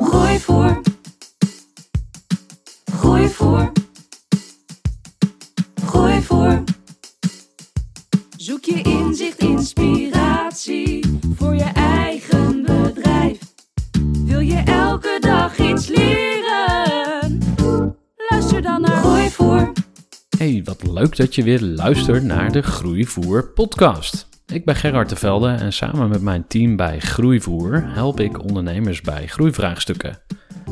Groeivoer. Groeivoer. Groeivoer. Zoek je inzicht, inspiratie voor je eigen bedrijf. Wil je elke dag iets leren? Luister dan naar Groeivoer. Hey, wat leuk dat je weer luistert naar de Groeivoer podcast. Ik ben Gerard de Velde en samen met mijn team bij Groeivoer help ik ondernemers bij groeivraagstukken.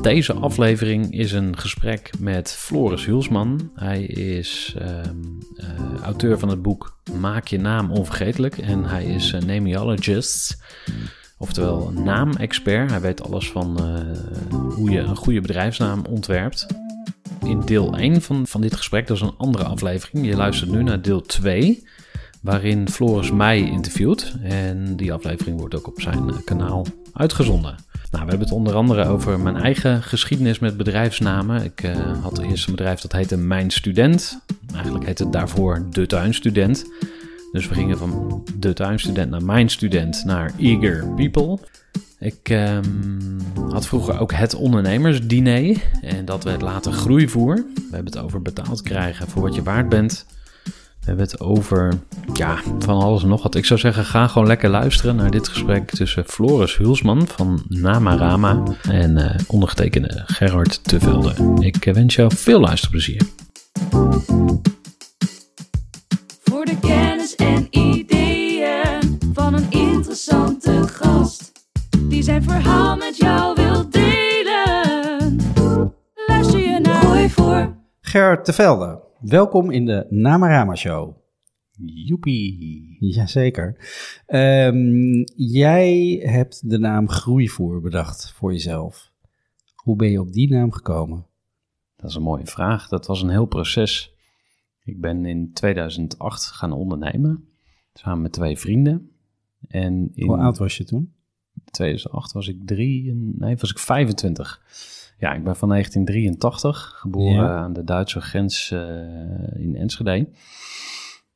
Deze aflevering is een gesprek met Floris Hulsman. Hij is ehm, eh, auteur van het boek Maak je naam onvergetelijk en hij is een nemiologist, oftewel naamexpert. Hij weet alles van eh, hoe je een goede bedrijfsnaam ontwerpt. In deel 1 van, van dit gesprek, dat is een andere aflevering. Je luistert nu naar deel 2 waarin Floris mij interviewt. En die aflevering wordt ook op zijn eh, kanaal uitgezonden. Nou, we hebben het onder andere over mijn eigen geschiedenis met bedrijfsnamen. Ik uh, had eerst een bedrijf dat heette Mijn Student. Eigenlijk heette het daarvoor De Tuinstudent. Dus we gingen van De Tuinstudent naar Mijn Student naar Eager People. Ik um, had vroeger ook het ondernemersdiner en dat werd later groeivoer. We hebben het over betaald krijgen voor wat je waard bent. We hebben het over ja, van alles en nog wat. Ik zou zeggen, ga gewoon lekker luisteren naar dit gesprek tussen Floris Hulsman van Namarama en uh, ondergetekende Gerard Tevelde. Ik wens jou veel luisterplezier. Voor de kennis en ideeën van een interessante gast. Die zijn verhaal met jou wil delen. Luister je naar Groeivoer. Gerard Tevelde, welkom in de Namarama Show. Joepie. Jazeker. Um, jij hebt de naam Groeivoer bedacht voor jezelf. Hoe ben je op die naam gekomen? Dat is een mooie vraag. Dat was een heel proces. Ik ben in 2008 gaan ondernemen, samen met twee vrienden. En in Hoe oud was je toen? 2008 was ik drie, nee, was ik 25. Ja, ik ben van 1983, geboren Ja. aan de Duitse grens eh, in Enschede.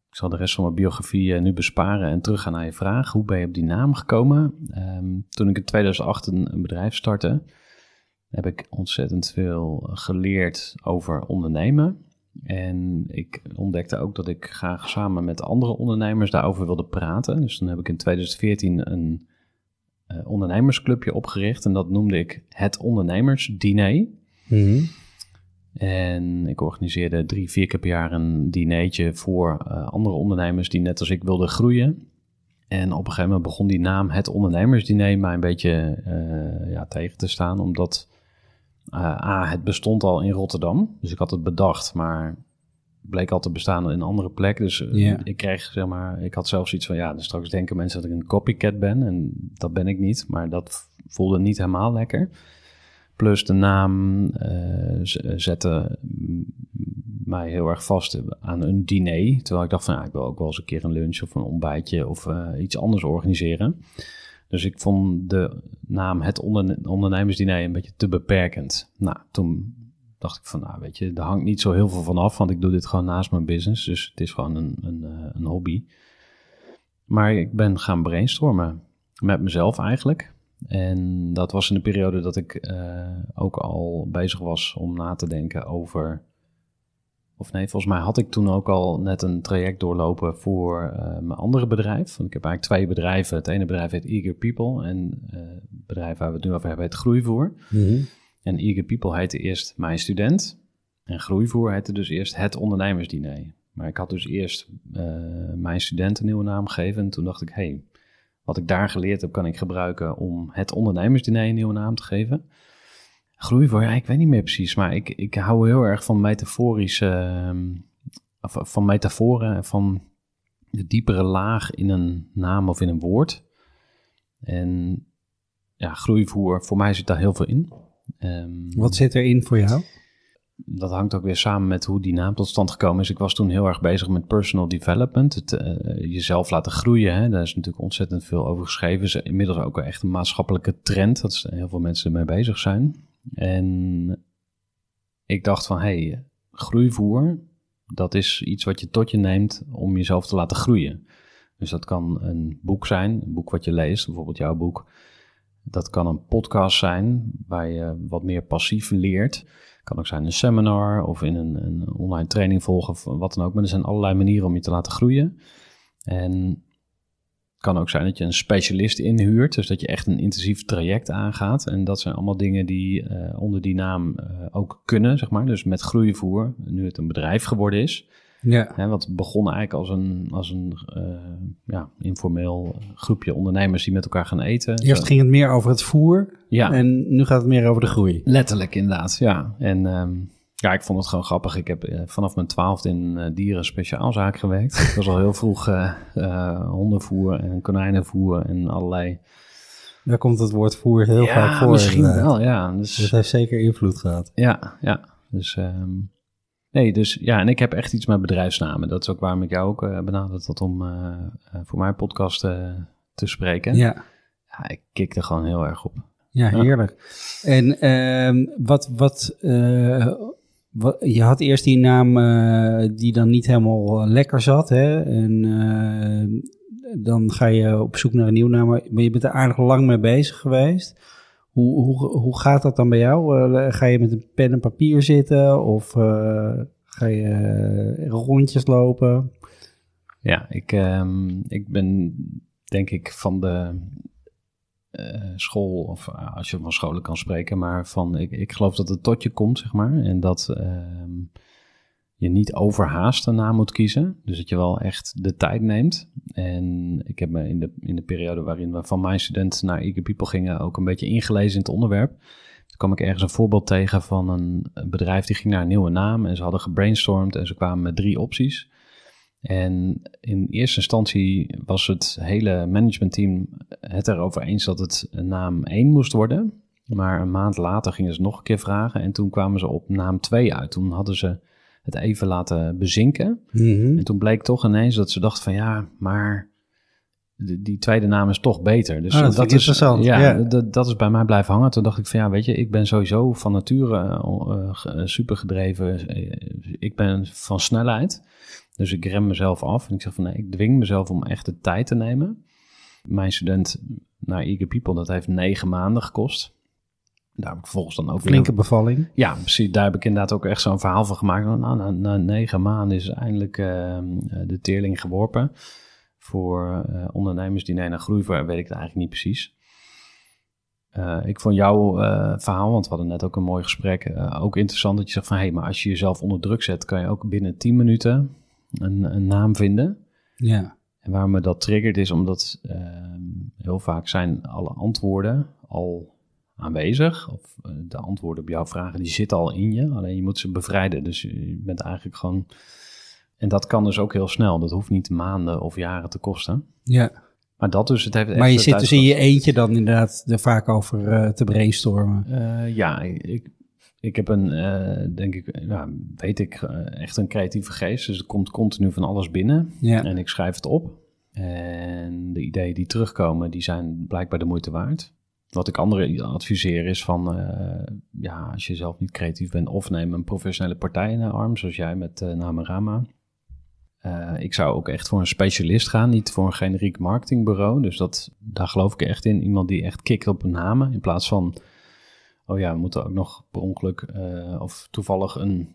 Ik zal de rest van mijn biografie eh, nu besparen en teruggaan naar je vraag. Hoe ben je op die naam gekomen? Ehm, toen ik in 2008 een, een bedrijf startte, heb ik ontzettend veel geleerd over ondernemen. En ik ontdekte ook dat ik graag samen met andere ondernemers daarover wilde praten. Dus toen heb ik in 2014 een eh, ondernemersclubje opgericht. En dat noemde ik het ondernemersdiner. Mhm. En ik organiseerde drie, vier keer per jaar een dinertje voor eh, andere ondernemers die net als ik wilden groeien. En op een gegeven moment begon die naam het ondernemersdiner mij een beetje eh, ja, tegen te staan. Omdat A, het bestond al in Rotterdam. Dus ik had het bedacht, maar bleek al te bestaan in een andere plek. Dus eh, Ja. ik kreeg, zeg maar, ik had zelfs iets van, ja, dus straks denken mensen dat ik een copycat ben. En dat ben ik niet, maar dat voelde niet helemaal lekker. Plus de naam z- zette mij heel erg vast aan een diner. Terwijl ik dacht van, ja, ik wil ook wel eens een keer een lunch of een ontbijtje of iets anders organiseren. Dus ik vond de naam het onderne- ondernemersdiner een beetje te beperkend. Nou, toen dacht ik van, nou weet je, daar hangt niet zo heel veel van af, want ik doe dit gewoon naast mijn business. Dus het is gewoon een, een, eh, een hobby. Maar ik ben gaan brainstormen met mezelf eigenlijk. En dat was in de periode dat ik eh, ook al bezig was om na te denken over of nee, volgens mij had ik toen ook al net een traject doorlopen voor eh, mijn andere bedrijf. Want ik heb eigenlijk twee bedrijven. Het ene bedrijf heet Eager People en het bedrijf waar we het nu over hebben heet Groeivoer. En Eager People heette eerst Mijn Student. En Groeivoer heette dus eerst Het Ondernemersdiner. Maar ik had dus eerst eh, Mijn Student een nieuwe naam gegeven. En toen dacht ik, hey, wat ik daar geleerd heb, kan ik gebruiken om Het Ondernemersdiner een nieuwe naam te geven. Groeivoer, ja, ik weet niet meer precies. Maar ik, ik hou heel erg van metaforische, of, van metaforen en van de diepere laag in een naam of in een woord. En ja, groeivoer, voor mij zit daar heel veel in. Ehm, Wat zit erin voor jou? dat hangt ook weer samen met hoe die naam tot stand gekomen is. Ik was toen heel erg bezig met personal development, het eh, jezelf laten groeien. Hè. Daar is natuurlijk ontzettend veel over geschreven. Is inmiddels ook echt een maatschappelijke trend, dat heel veel mensen ermee bezig zijn. En ik dacht van, hé, hey, groeivoer, dat is iets wat je tot je neemt om jezelf te laten groeien. Dus dat kan een boek zijn, een boek wat je leest, bijvoorbeeld jouw boek. Dat kan een podcast zijn waar je wat meer passief leert. Kan ook zijn een seminar of in een, een online training volgen of wat dan ook. Maar er zijn allerlei manieren om je te laten groeien. En kan ook zijn dat je een specialist inhuurt. Dus dat je echt een intensief traject aangaat. En dat zijn allemaal dingen die uh, onder die naam uh, ook kunnen, zeg maar. Dus met groeivoer, nu het een bedrijf geworden is. Ja. Hè, wat begon eigenlijk als een, als een uh, ja, informeel groepje ondernemers die met elkaar gaan eten. Eerst Zo. ging het meer over het voer ja. en nu gaat het meer over de groei. Letterlijk inderdaad, ja. En um, ja, ik vond het gewoon grappig. Ik heb uh, vanaf mijn twaalfde in uh, dieren speciaalzaak gewerkt. ik was al heel vroeg hondenvoer en konijnenvoer en allerlei... Daar komt het woord voer heel ja, vaak voor. misschien wel, ja. Dus, dat heeft zeker invloed gehad. Ja, ja. Dus... Um, Nee, dus ja, en ik heb echt iets met bedrijfsnamen. Dat is ook waarom ik jou ook uh, benaderd had om uh, uh, voor mijn podcast te spreken. Ja. ja. Ik kik er gewoon heel erg op. Ja, heerlijk. Ja. En ehm, wat, wat, wat, je had eerst die naam die dan niet helemaal lekker zat, hè? En dan ga je op zoek naar een nieuwe naam, maar je bent er aardig lang mee bezig geweest. Hoe, hoe, hoe gaat dat dan bij jou? Uh, ga je met een pen en papier zitten of uh, ga je uh, rondjes lopen? Ja, ik, um, ik ben denk ik van de school, of als je van scholen kan spreken, maar van ik, ik geloof dat het tot je komt, zeg maar. En dat um, je niet overhaast een naam moet kiezen. Dus dat je wel echt de tijd neemt. En ik heb me in de, in de periode waarin we van mijn student naar Eager People gingen ook een beetje ingelezen in het onderwerp. Toen kwam ik ergens een voorbeeld tegen van een, bedrijf die ging naar een nieuwe naam. En ze hadden gebrainstormd en ze kwamen met drie opties. En in eerste instantie was het hele managementteam het erover eens dat het naam 1 moest worden. Maar een maand later gingen ze nog een keer vragen en toen kwamen ze op naam 2 uit. Toen hadden ze het even laten bezinken. Mm-hmm. En toen bleek toch ineens dat ze dachten van ja, maar die, die tweede naam is toch beter. Dus ah, dat, dat is interessant. Ja, ja. Dat, dat is bij mij blijven hangen. Toen dacht ik van ja, weet je, ik ben sowieso van nature uh, super gedreven. Ik ben van snelheid. Dus ik rem mezelf af. En ik zeg van nee, ik dwing mezelf om echt de tijd te nemen. Mijn student naar Eager People, dat heeft negen maanden gekost. Daar heb ik vervolgens dan ook Flinke weer... bevalling. Ja, precies. Daar heb ik inderdaad ook echt zo'n verhaal van gemaakt. Nou, na, na negen maanden is eindelijk uh, de teerling geworpen. Voor uh, ondernemersdiner naar groeivoer weet ik het eigenlijk niet precies. Uh, ik vond jouw verhaal, want we hadden net ook een mooi gesprek, ook interessant dat je zegt van... hé, hey, maar als je jezelf onder druk zet, kan je ook binnen 10 minuten een, een naam vinden. Ja. En waarom me dat triggert is omdat ehm, heel vaak zijn alle antwoorden al aanwezig. Of uh, de antwoorden op jouw vragen, die zitten al in je. Alleen je moet ze bevrijden. Dus je bent eigenlijk gewoon... En dat kan dus ook heel snel. Dat hoeft niet maanden of jaren te kosten. Ja. Maar dat dus, het heeft Maar je zit dus in je eentje dan inderdaad er vaak over uh, te brainstormen. Uh, ja, ik, ik heb een, uh, denk ik, ja, weet ik, echt een creatieve geest. Dus er komt continu van alles binnen. Ja. En ik schrijf het op. En de ideeën die terugkomen, die zijn blijkbaar de moeite waard. Wat ik anderen adviseer is van, uh, ja, als je zelf niet creatief bent, of neem een professionele partij in de arm, zoals jij met uh, Namarama. Uh, ik zou ook echt voor een specialist gaan, niet voor een generiek marketingbureau. Dus dat, daar geloof ik echt in. Iemand die echt kikt op namen, in plaats van, oh ja, we moeten ook nog per ongeluk of toevallig een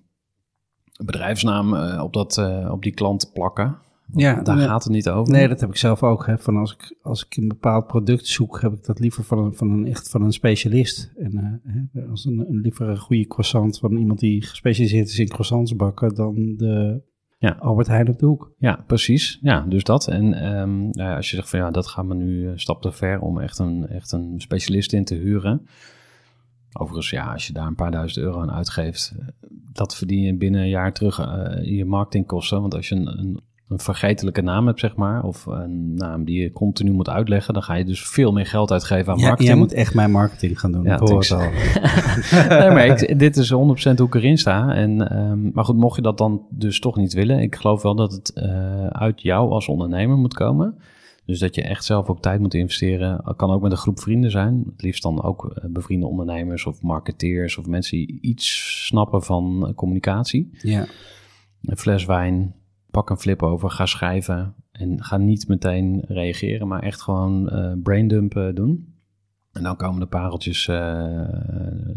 bedrijfsnaam eh, op, dat, eh, op die klant plakken. Ja, Daar gaat het niet over. Nee, dat heb ik zelf ook. Hè. Van als, ik, als ik een bepaald product zoek, heb ik dat liever van een, van een, echt van een specialist. En eh, hè, als een, een liever een goede croissant van iemand die gespecialiseerd is in croissants bakken dan de Ja. Albert Heijn op de hoek. Ja, precies. Ja, dus dat. En nou ja, als je zegt van ja, dat gaat me nu een stap te ver om echt een, echt een specialist in te huren. Overigens, ja, als je daar een paar duizend euro aan uitgeeft, eh, dat verdien je binnen een jaar terug eh, in je marketingkosten. Want als je een, een, een vergetelijke naam hebt, zeg maar, of een naam die je continu moet uitleggen, dan ga je dus veel meer geld uitgeven aan Ja, marketing. jij moet echt mijn marketing gaan doen. Ja, ik hoor het thanks. al. nee, maar ik, dit is 100% hoe ik erin sta. En, ehm, maar goed, mocht je dat dan dus toch niet willen, ik geloof wel dat het eh, uit jou als ondernemer moet komen. Dus dat je echt zelf ook tijd moet investeren. Het kan ook met een groep vrienden zijn. Het liefst dan ook eh, bevriende ondernemers of marketeers of mensen die iets snappen van eh, communicatie. Ja. Een fles wijn, pak een flip over, ga schrijven. En ga niet meteen reageren, maar echt gewoon eh braindumpen doen. En dan komen de pareltjes eh,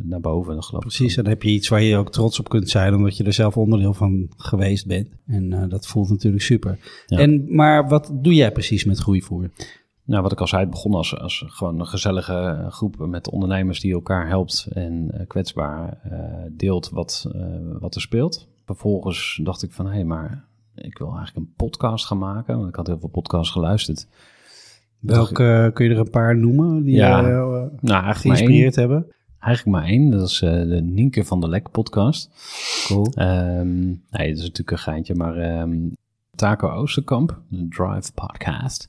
naar boven, geloof ik. Precies, en dan heb je iets waar je ook trots op kunt zijn, omdat je er zelf onderdeel van geweest bent. En eh, dat voelt natuurlijk super. Ja. En, maar wat doe jij precies met groeivoer? Nou, wat ik al zei, het begon als, als gewoon een gezellige groep met ondernemers die elkaar helpt en eh, kwetsbaar eh, deelt wat, eh, wat er speelt. Vervolgens dacht ik van, hé, maar ik wil eigenlijk een podcast gaan maken. Want ik had heel veel podcasts geluisterd. Welke kun je er een paar noemen die Ja. je eh, Nou, eigenlijk maar één. geïnspireerd hebben? Eigenlijk maar één. Dat is eh, de Nienke van der Lek podcast. Cool. Ehm, nee, dat is natuurlijk een geintje, maar ehm, Taco Oosterkamp, de Drive podcast.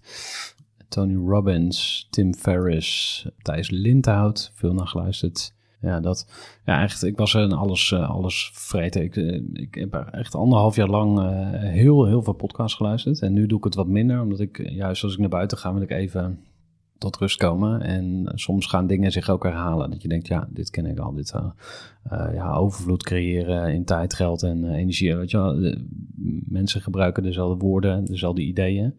Tony Robbins, Tim Ferriss, Thijs Lindhout, veel naar geluisterd. Ja, dat. Ja, echt, ik was een alles, eh, alles vreten. Ik, eh, ik heb echt anderhalf jaar lang eh, heel, heel veel podcasts geluisterd. En nu doe ik het wat minder, omdat ik, juist als ik naar buiten ga, wil ik even tot rust komen. En soms gaan dingen zich ook herhalen. Dat je denkt, ja, dit ken ik al. Dit, ja, overvloed creëren in tijd, geld en energie. Weet je wel, mensen gebruiken dezelfde woorden, dezelfde ideeën.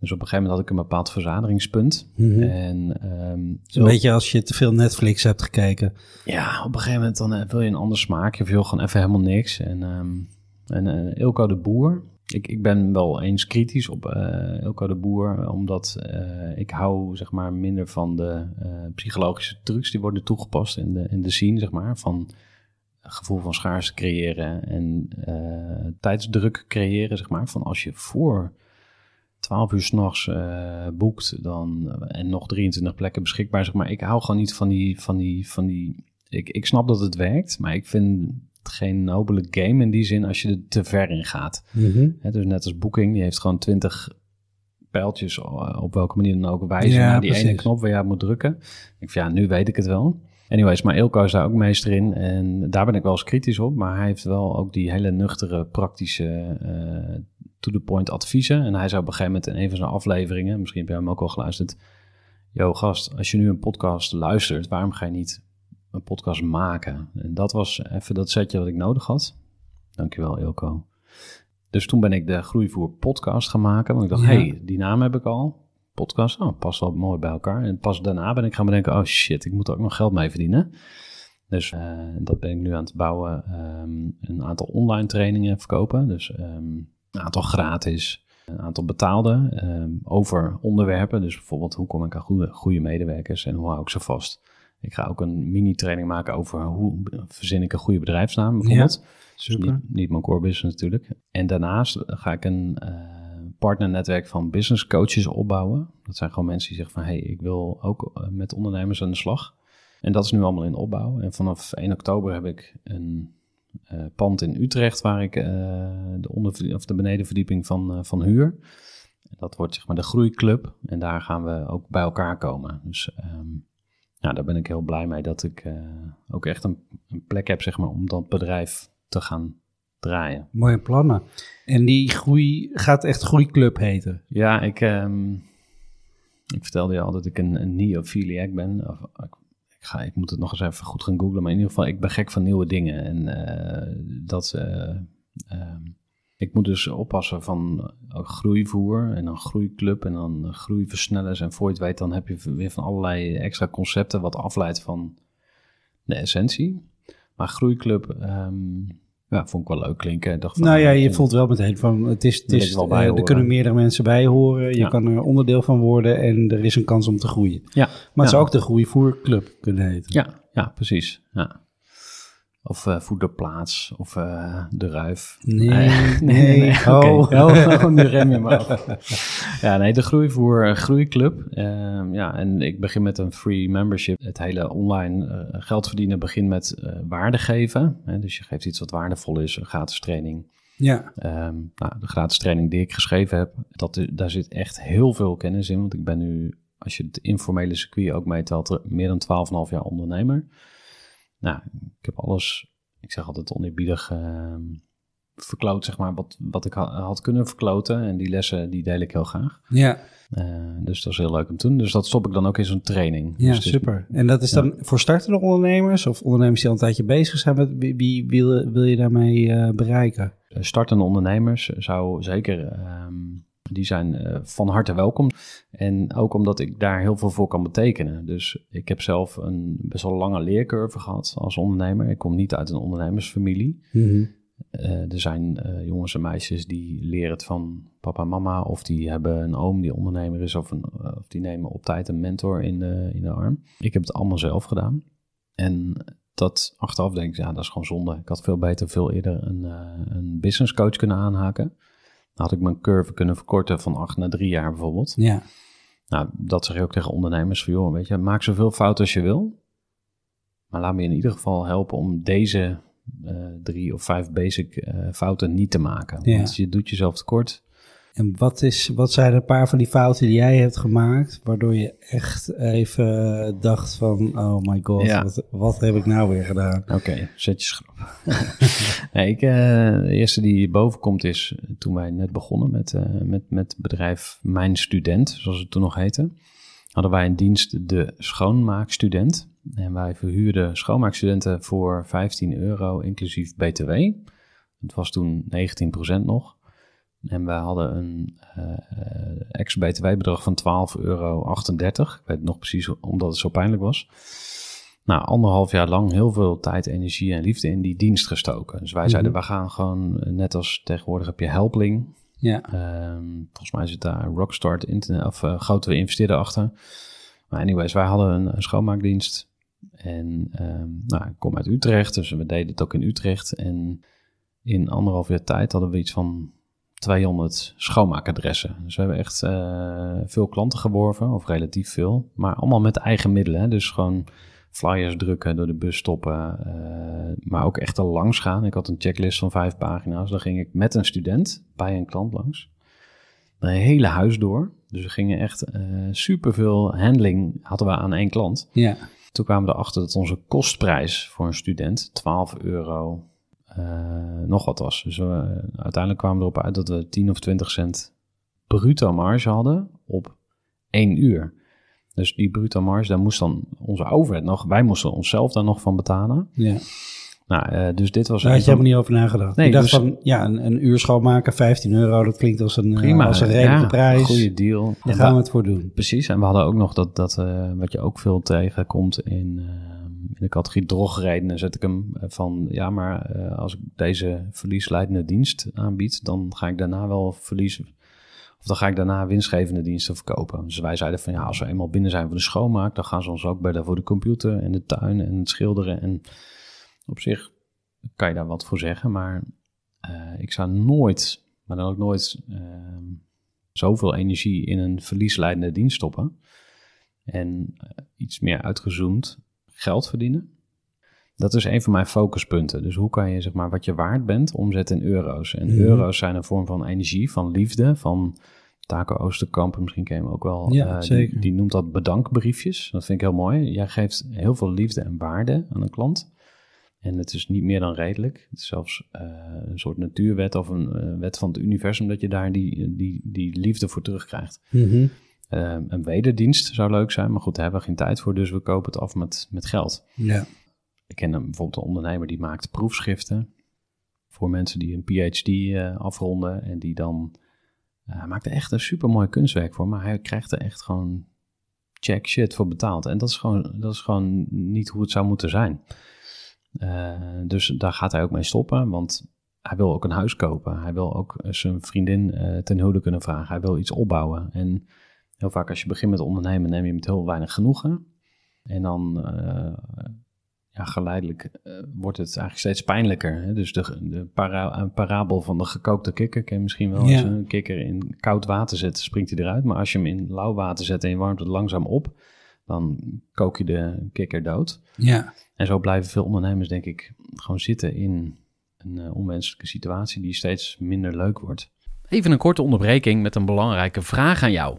Dus op een gegeven moment had ik een bepaald verzadigingspunt. Mhm. En is een beetje als je te veel Netflix hebt gekeken. ja, op een gegeven moment dan eh, wil je een ander smaakje of je wil gewoon even helemaal niks. En, ehm en eh, Ilko de Boer. Ik, ik ben wel eens kritisch op eh Ilko de Boer, omdat ik hou zeg maar minder van de psychologische trucs die worden toegepast in de, in de scene, zeg maar. Van gevoel van schaarste creëren en tijdsdruk creëren, zeg maar. Van als je voor 12 uur s'nachts eh boekt dan, en nog 23 plekken beschikbaar, zeg maar. Ik hou gewoon niet van die, van die, van die... Ik, ik snap dat het werkt, maar ik vind het geen nobele game in die zin als je er te ver in gaat. Hè, dus net als Booking, die heeft gewoon 20 pijltjes eh, op welke manier dan ook wijzen Ja, naar die precies. ene knop waar je op moet drukken. Ik vind, ja, nu weet ik het wel. Anyways, maar Ilko is daar ook meester in en daar ben ik wel eens kritisch op. Maar hij heeft wel ook die hele nuchtere, praktische, eh, to-the-point adviezen. En hij zei op een gegeven moment in een van zijn afleveringen, misschien heb jij hem ook al geluisterd. Yo gast, als je nu een podcast luistert, waarom ga je niet een podcast maken? En dat was even dat setje wat ik nodig had. Dankjewel Ilko. Dus toen ben ik de Groeivoer podcast gaan maken. Want ik dacht, Ja. hey, die naam heb ik al. Podcast, oh, past wel mooi bij elkaar. En pas daarna ben ik gaan bedenken, oh shit, ik moet er ook nog geld mee verdienen. Dus eh, dat ben ik nu aan het bouwen. Ehm, een aantal online trainingen verkopen. Dus ehm, een aantal gratis, een aantal betaalde ehm, over onderwerpen. Dus bijvoorbeeld, hoe kom ik aan goede, goede medewerkers en hoe hou ik ze vast? Ik ga ook een mini-training maken over hoe verzin ik een goede bedrijfsnaam bijvoorbeeld. Dus Super. niet, niet mijn core business natuurlijk. En daarnaast ga ik een eh, partnernetwerk van business coaches opbouwen. Dat zijn gewoon mensen die zeggen van... hey, ik wil ook eh, met ondernemers aan de slag. En dat is nu allemaal in opbouw. En vanaf 1 oktober heb ik een pand in Utrecht... waar ik eh, de, onder, of de benedenverdieping van, eh, van huur. Dat wordt zeg maar de groeiclub. En daar gaan we ook bij elkaar komen. Dus ehm, ja, daar ben ik heel blij mee dat ik eh, ook echt een, een plek heb zeg maar, om dat bedrijf te gaan draaien. Mooie plannen. En die groei gaat echt Groeiclub heten. Ja, ik, ehm, ik vertelde je al dat ik een, een neophiliac ben. Of, ik moet het nog eens even goed gaan googlen. Maar in ieder geval, ik ben gek van nieuwe dingen. En eh, dat... eh, ehm, ik moet dus oppassen van eh, groeivoer en dan groeiclub en dan groeiversnellers. En voor je het weet, dan heb je weer van allerlei extra concepten wat afleidt van de essentie. Maar groeiclub, ehm, Ja, vond ik wel leuk klinken. Ik Dacht van, Nou ja, eh, je voelt wel meteen van, het is, het is eh, er kunnen meerdere mensen bij horen. Je Ja. kan er onderdeel van worden en er is een kans om te groeien. Ja, Maar het ja. zou ook de Groeivoerclub kunnen heten. Ja, ja precies. Ja. Of eh, voederplaats, of eh, de ruif. Nee, Eh, nee, Oké. oh. Oh, nu rem je me af. Ja, nee, de Groeivoer Groeiclub. Ehm, ja, en ik begin met een free membership. Het hele online geld verdienen begint met waarde geven. Hè, dus je geeft iets wat waardevol is, een gratis training. Ja, Ehm, nou, de gratis training die ik geschreven heb, dat, daar zit echt heel veel kennis in. Want ik ben nu, als je het informele circuit ook meetelt, er meer dan 12,5 jaar ondernemer. Nou, ik heb alles, ik zeg altijd oneerbiedig, ehm verkloot, zeg maar, wat, wat ik ha- had kunnen verkloten. En die lessen, die deel ik heel graag. ja, Eh, dus dat is heel leuk om te doen. Dus dat stop ik dan ook in zo'n training. ja dus super. En dat is dan voor startende ondernemers of ondernemers die al een tijdje bezig zijn? Met, wie, wie wil, wil je daarmee eh, bereiken? Eh, startende ondernemers zou zeker, ehm, die zijn eh, van harte welkom. En ook omdat ik daar heel veel voor kan betekenen. Dus ik heb zelf een best wel lange leercurve gehad als ondernemer. Ik kom niet uit een ondernemersfamilie. Eh, er zijn eh, jongens en meisjes die leren het van papa en mama. Of die hebben een oom die ondernemer is. Of, een, of die nemen op tijd een mentor in de, in de arm. Ik heb het allemaal zelf gedaan. En dat achteraf denk ik, ja, dat is gewoon zonde. Ik had veel beter, veel eerder een, een business coach kunnen aanhaken. Had ik mijn curve kunnen verkorten van acht naar drie jaar bijvoorbeeld. Ja, Nou, dat zeg je ook tegen ondernemers van, joh, weet je, maak zoveel fouten als je wil. Maar laat me in ieder geval helpen om deze eh, drie of vijf basic eh, fouten niet te maken. Ja. Want je doet jezelf tekort. En wat, is, wat zijn een paar van die fouten die jij hebt gemaakt, waardoor je echt even dacht van, oh my god, Ja. wat, wat heb ik nou weer gedaan? Oké, zet je schrap. nee, ik, eh, de eerste die boven komt is eh, toen wij net begonnen met, eh, met, met het bedrijf Mijn Student, zoals het toen nog heette. Hadden wij een dienst, de Schoonmaakstudent. En wij verhuurden schoonmaakstudenten voor 15 euro inclusief BTW. Het was toen 19% nog. En we hadden een eh ex-BTW-bedrag van 12,38 euro. Ik weet het nog precies omdat het zo pijnlijk was. Nou, anderhalf jaar lang heel veel tijd, energie en liefde in die dienst gestoken. Dus wij zeiden, we gaan gewoon, eh, net als tegenwoordig heb je Helpling. Ja, Ehm, volgens mij zit daar Rockstart internet, of uh, grote investeerder achter. Maar anyways, wij hadden een, een schoonmaakdienst. En ehm, nou, ik kom uit Utrecht, dus we deden het ook in Utrecht. En in anderhalf jaar tijd hadden we iets van 200 schoonmaakadressen. Dus we hebben echt eh, veel klanten geworven, of relatief veel. Maar allemaal met eigen middelen. Hè? Dus gewoon flyers drukken, door de bus stoppen. eh, maar ook echt al langs gaan. Ik had een checklist van vijf pagina's. Dan ging ik met een student bij een klant langs. Een hele huis door. Dus we gingen echt eh superveel handling hadden we aan één klant. ja, Toen kwamen we erachter dat onze kostprijs voor een student 12 euro nog wat was. Dus we, uiteindelijk kwamen we erop uit dat we 10 of 20 cent bruto marge hadden op één uur. Dus die bruto marge, daar moest dan onze overheid nog, wij moesten onszelf daar nog van betalen. ja. Nou, eh, dus dit was Daar had je helemaal niet over nagedacht. Nee, dacht dus- van, ja, een, een uur schoonmaken, 15 euro, dat klinkt als een, eh, prima, als een redelijke ja, prijs. goede deal. Daar En gaan we het voor doen. Precies, en we hadden ook nog dat, dat eh, wat je ook veel tegenkomt in, eh, in de categorie drogredenen, zet ik hem eh, van, ja, maar eh, als ik deze verliesleidende dienst aanbied, dan ga ik daarna wel verliezen. Of dan ga ik daarna winstgevende diensten verkopen. Dus wij zeiden van, ja, als we eenmaal binnen zijn voor de schoonmaak, dan gaan ze ons ook bellen voor de computer en de tuin en het schilderen. En op zich kan je daar wat voor zeggen, maar eh, ik zou nooit, maar dan ook nooit... ehm, zoveel energie in een verliesleidende dienst stoppen. En iets meer uitgezoomd geld verdienen. Dat is een van mijn focuspunten. Dus hoe kan je zeg maar wat je waard bent omzetten in euro's? En Mhm. euro's zijn een vorm van energie, van liefde, van Taco Oosterkamp, misschien ken je hem ook wel. Ja, eh, die- zeker. Die, noemt dat bedankbriefjes. Dat vind ik heel mooi. Jij geeft heel veel liefde en waarde aan een klant. En het is niet meer dan redelijk. Het is zelfs eh, een soort natuurwet of een eh, wet van het universum dat je daar die, die, die liefde voor terugkrijgt. Mhm. Eh, een wederdienst zou leuk zijn, maar goed, daar hebben we geen tijd voor, dus we kopen het af met, met geld. Ja, Ik ken een, bijvoorbeeld een ondernemer die maakt proefschriften voor mensen die een PhD eh, afronden en die dan, eh, hij maakt er echt een supermooi kunstwerk voor, maar hij krijgt er echt gewoon check shit voor betaald. En dat is gewoon, dat is gewoon niet hoe het zou moeten zijn. Eh, dus daar gaat hij ook mee stoppen, want hij wil ook een huis kopen. Hij wil ook zijn vriendin ten huwelijk kunnen vragen. Hij wil iets opbouwen. En heel vaak als je begint met ondernemen, neem je met heel weinig genoegen. En dan eh, ja, geleidelijk eh, wordt het eigenlijk steeds pijnlijker. Hè? Dus de, de para, een parabel van de gekookte kikker ken je misschien wel. Ja. Als je een kikker in koud water zet, springt hij eruit. Maar als je hem in lauw water zet en je warmt het langzaam op, dan kook je de kikker dood. Ja, En zo blijven veel ondernemers, denk ik, gewoon zitten in een eh, onwenselijke situatie die steeds minder leuk wordt. Even een korte onderbreking met een belangrijke vraag aan jou.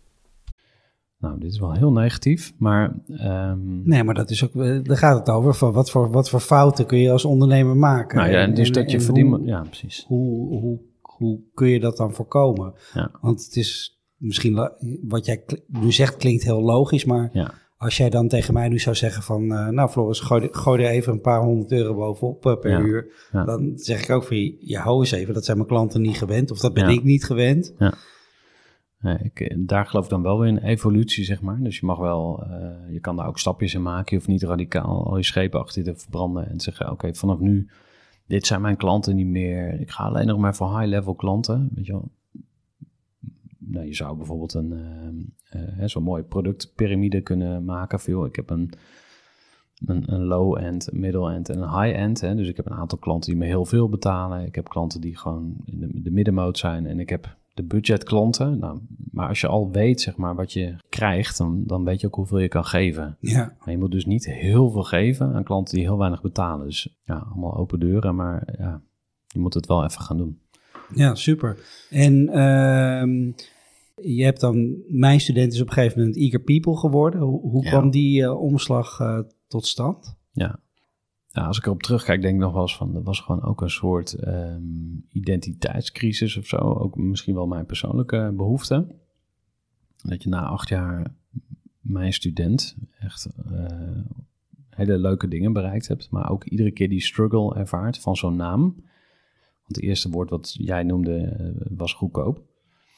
Nou, dit is wel heel negatief, maar... ehm, nee, maar dat is ook, eh, daar gaat het over. Van wat, voor, wat voor fouten kun je als ondernemer maken? nou ja, en dus dat je en verdient... Ja, precies. hoe, hoe, hoe kun je dat dan voorkomen? Ja. Want het is misschien, wat jij nu zegt klinkt heel logisch, maar Ja. als jij dan tegen mij nu zou zeggen van, eh, nou Floris, gooi, er- gooi er even een paar honderd euro bovenop eh, per Ja. uur. Ja. Dan zeg ik ook van, ja, hou eens even, dat zijn mijn klanten niet gewend. Of dat ben Ja. ik niet gewend. Nee, ik, eh, daar geloof ik dan wel weer in evolutie, zeg maar. Dus je mag wel, eh, je kan daar ook stapjes in maken. Je hoeft niet radicaal al je schepen achter te verbranden en zeggen, oké, vanaf nu, dit zijn mijn klanten niet meer. Ik ga alleen nog maar voor high-level klanten, weet je wel. Nou, je zou bijvoorbeeld een eh, zo'n mooie productpyramide kunnen maken. Veel, ik heb een, een, low-end, een middle-end en een high-end. Dus ik heb een aantal klanten die me heel veel betalen. Ik heb klanten die gewoon in de, de middenmoot zijn. En ik heb de budgetklanten. Nou, maar als je al weet zeg maar, wat je krijgt, dan, dan weet je ook hoeveel je kan geven. Ja, Maar je moet dus niet heel veel geven aan klanten die heel weinig betalen. Dus ja, allemaal open deuren, maar ja, je moet het wel even gaan doen. ja super. En ehm, je hebt dan, mijn student is op een gegeven moment Eager People geworden. Hoe, hoe Ja. kwam die eh, omslag eh, tot stand? Ja. Nou, als ik erop terugkijk, denk ik nog wel eens van, er was gewoon ook een soort ehm, identiteitscrisis of zo. Ook misschien wel mijn persoonlijke behoefte. Dat je na acht jaar mijn student echt eh, hele leuke dingen bereikt hebt. Maar ook iedere keer die struggle ervaart van zo'n naam. Want het eerste woord wat jij noemde eh, was goedkoop.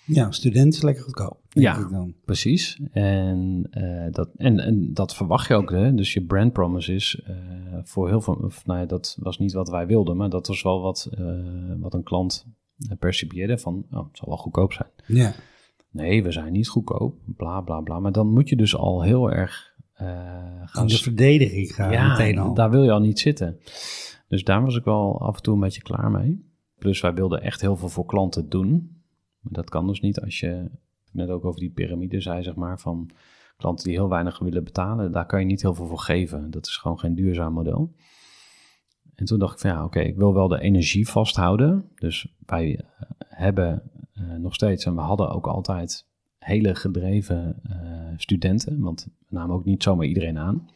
Ja, student is lekker goedkoop. Ja. ik Dan. Precies. En, eh, dat, en, en dat verwacht je ook. Hè? Dus je brand promise is voor heel veel... Of, nou ja, dat was niet wat wij wilden, maar dat was wel wat, eh, wat een klant eh, percipieerde van... Oh, het zal wel goedkoop zijn. Ja, Nee, we zijn niet goedkoop, bla bla bla. Maar dan moet je dus al heel erg eh, gaan... aan de verdediging gaan ja, meteen al. daar wil je al niet zitten. Dus daar was ik wel af en toe een beetje klaar mee. Plus wij wilden echt heel veel voor klanten doen. Maar dat kan dus niet als je, net ook over die piramide zei, zeg maar, van klanten die heel weinig willen betalen. Daar kan je niet heel veel voor geven. Dat is gewoon geen duurzaam model. En toen dacht ik van ja, oké, ik wil wel de energie vasthouden. Dus wij eh, hebben eh, nog steeds, en we hadden ook altijd hele gedreven eh, studenten. Want we namen ook niet zomaar iedereen aan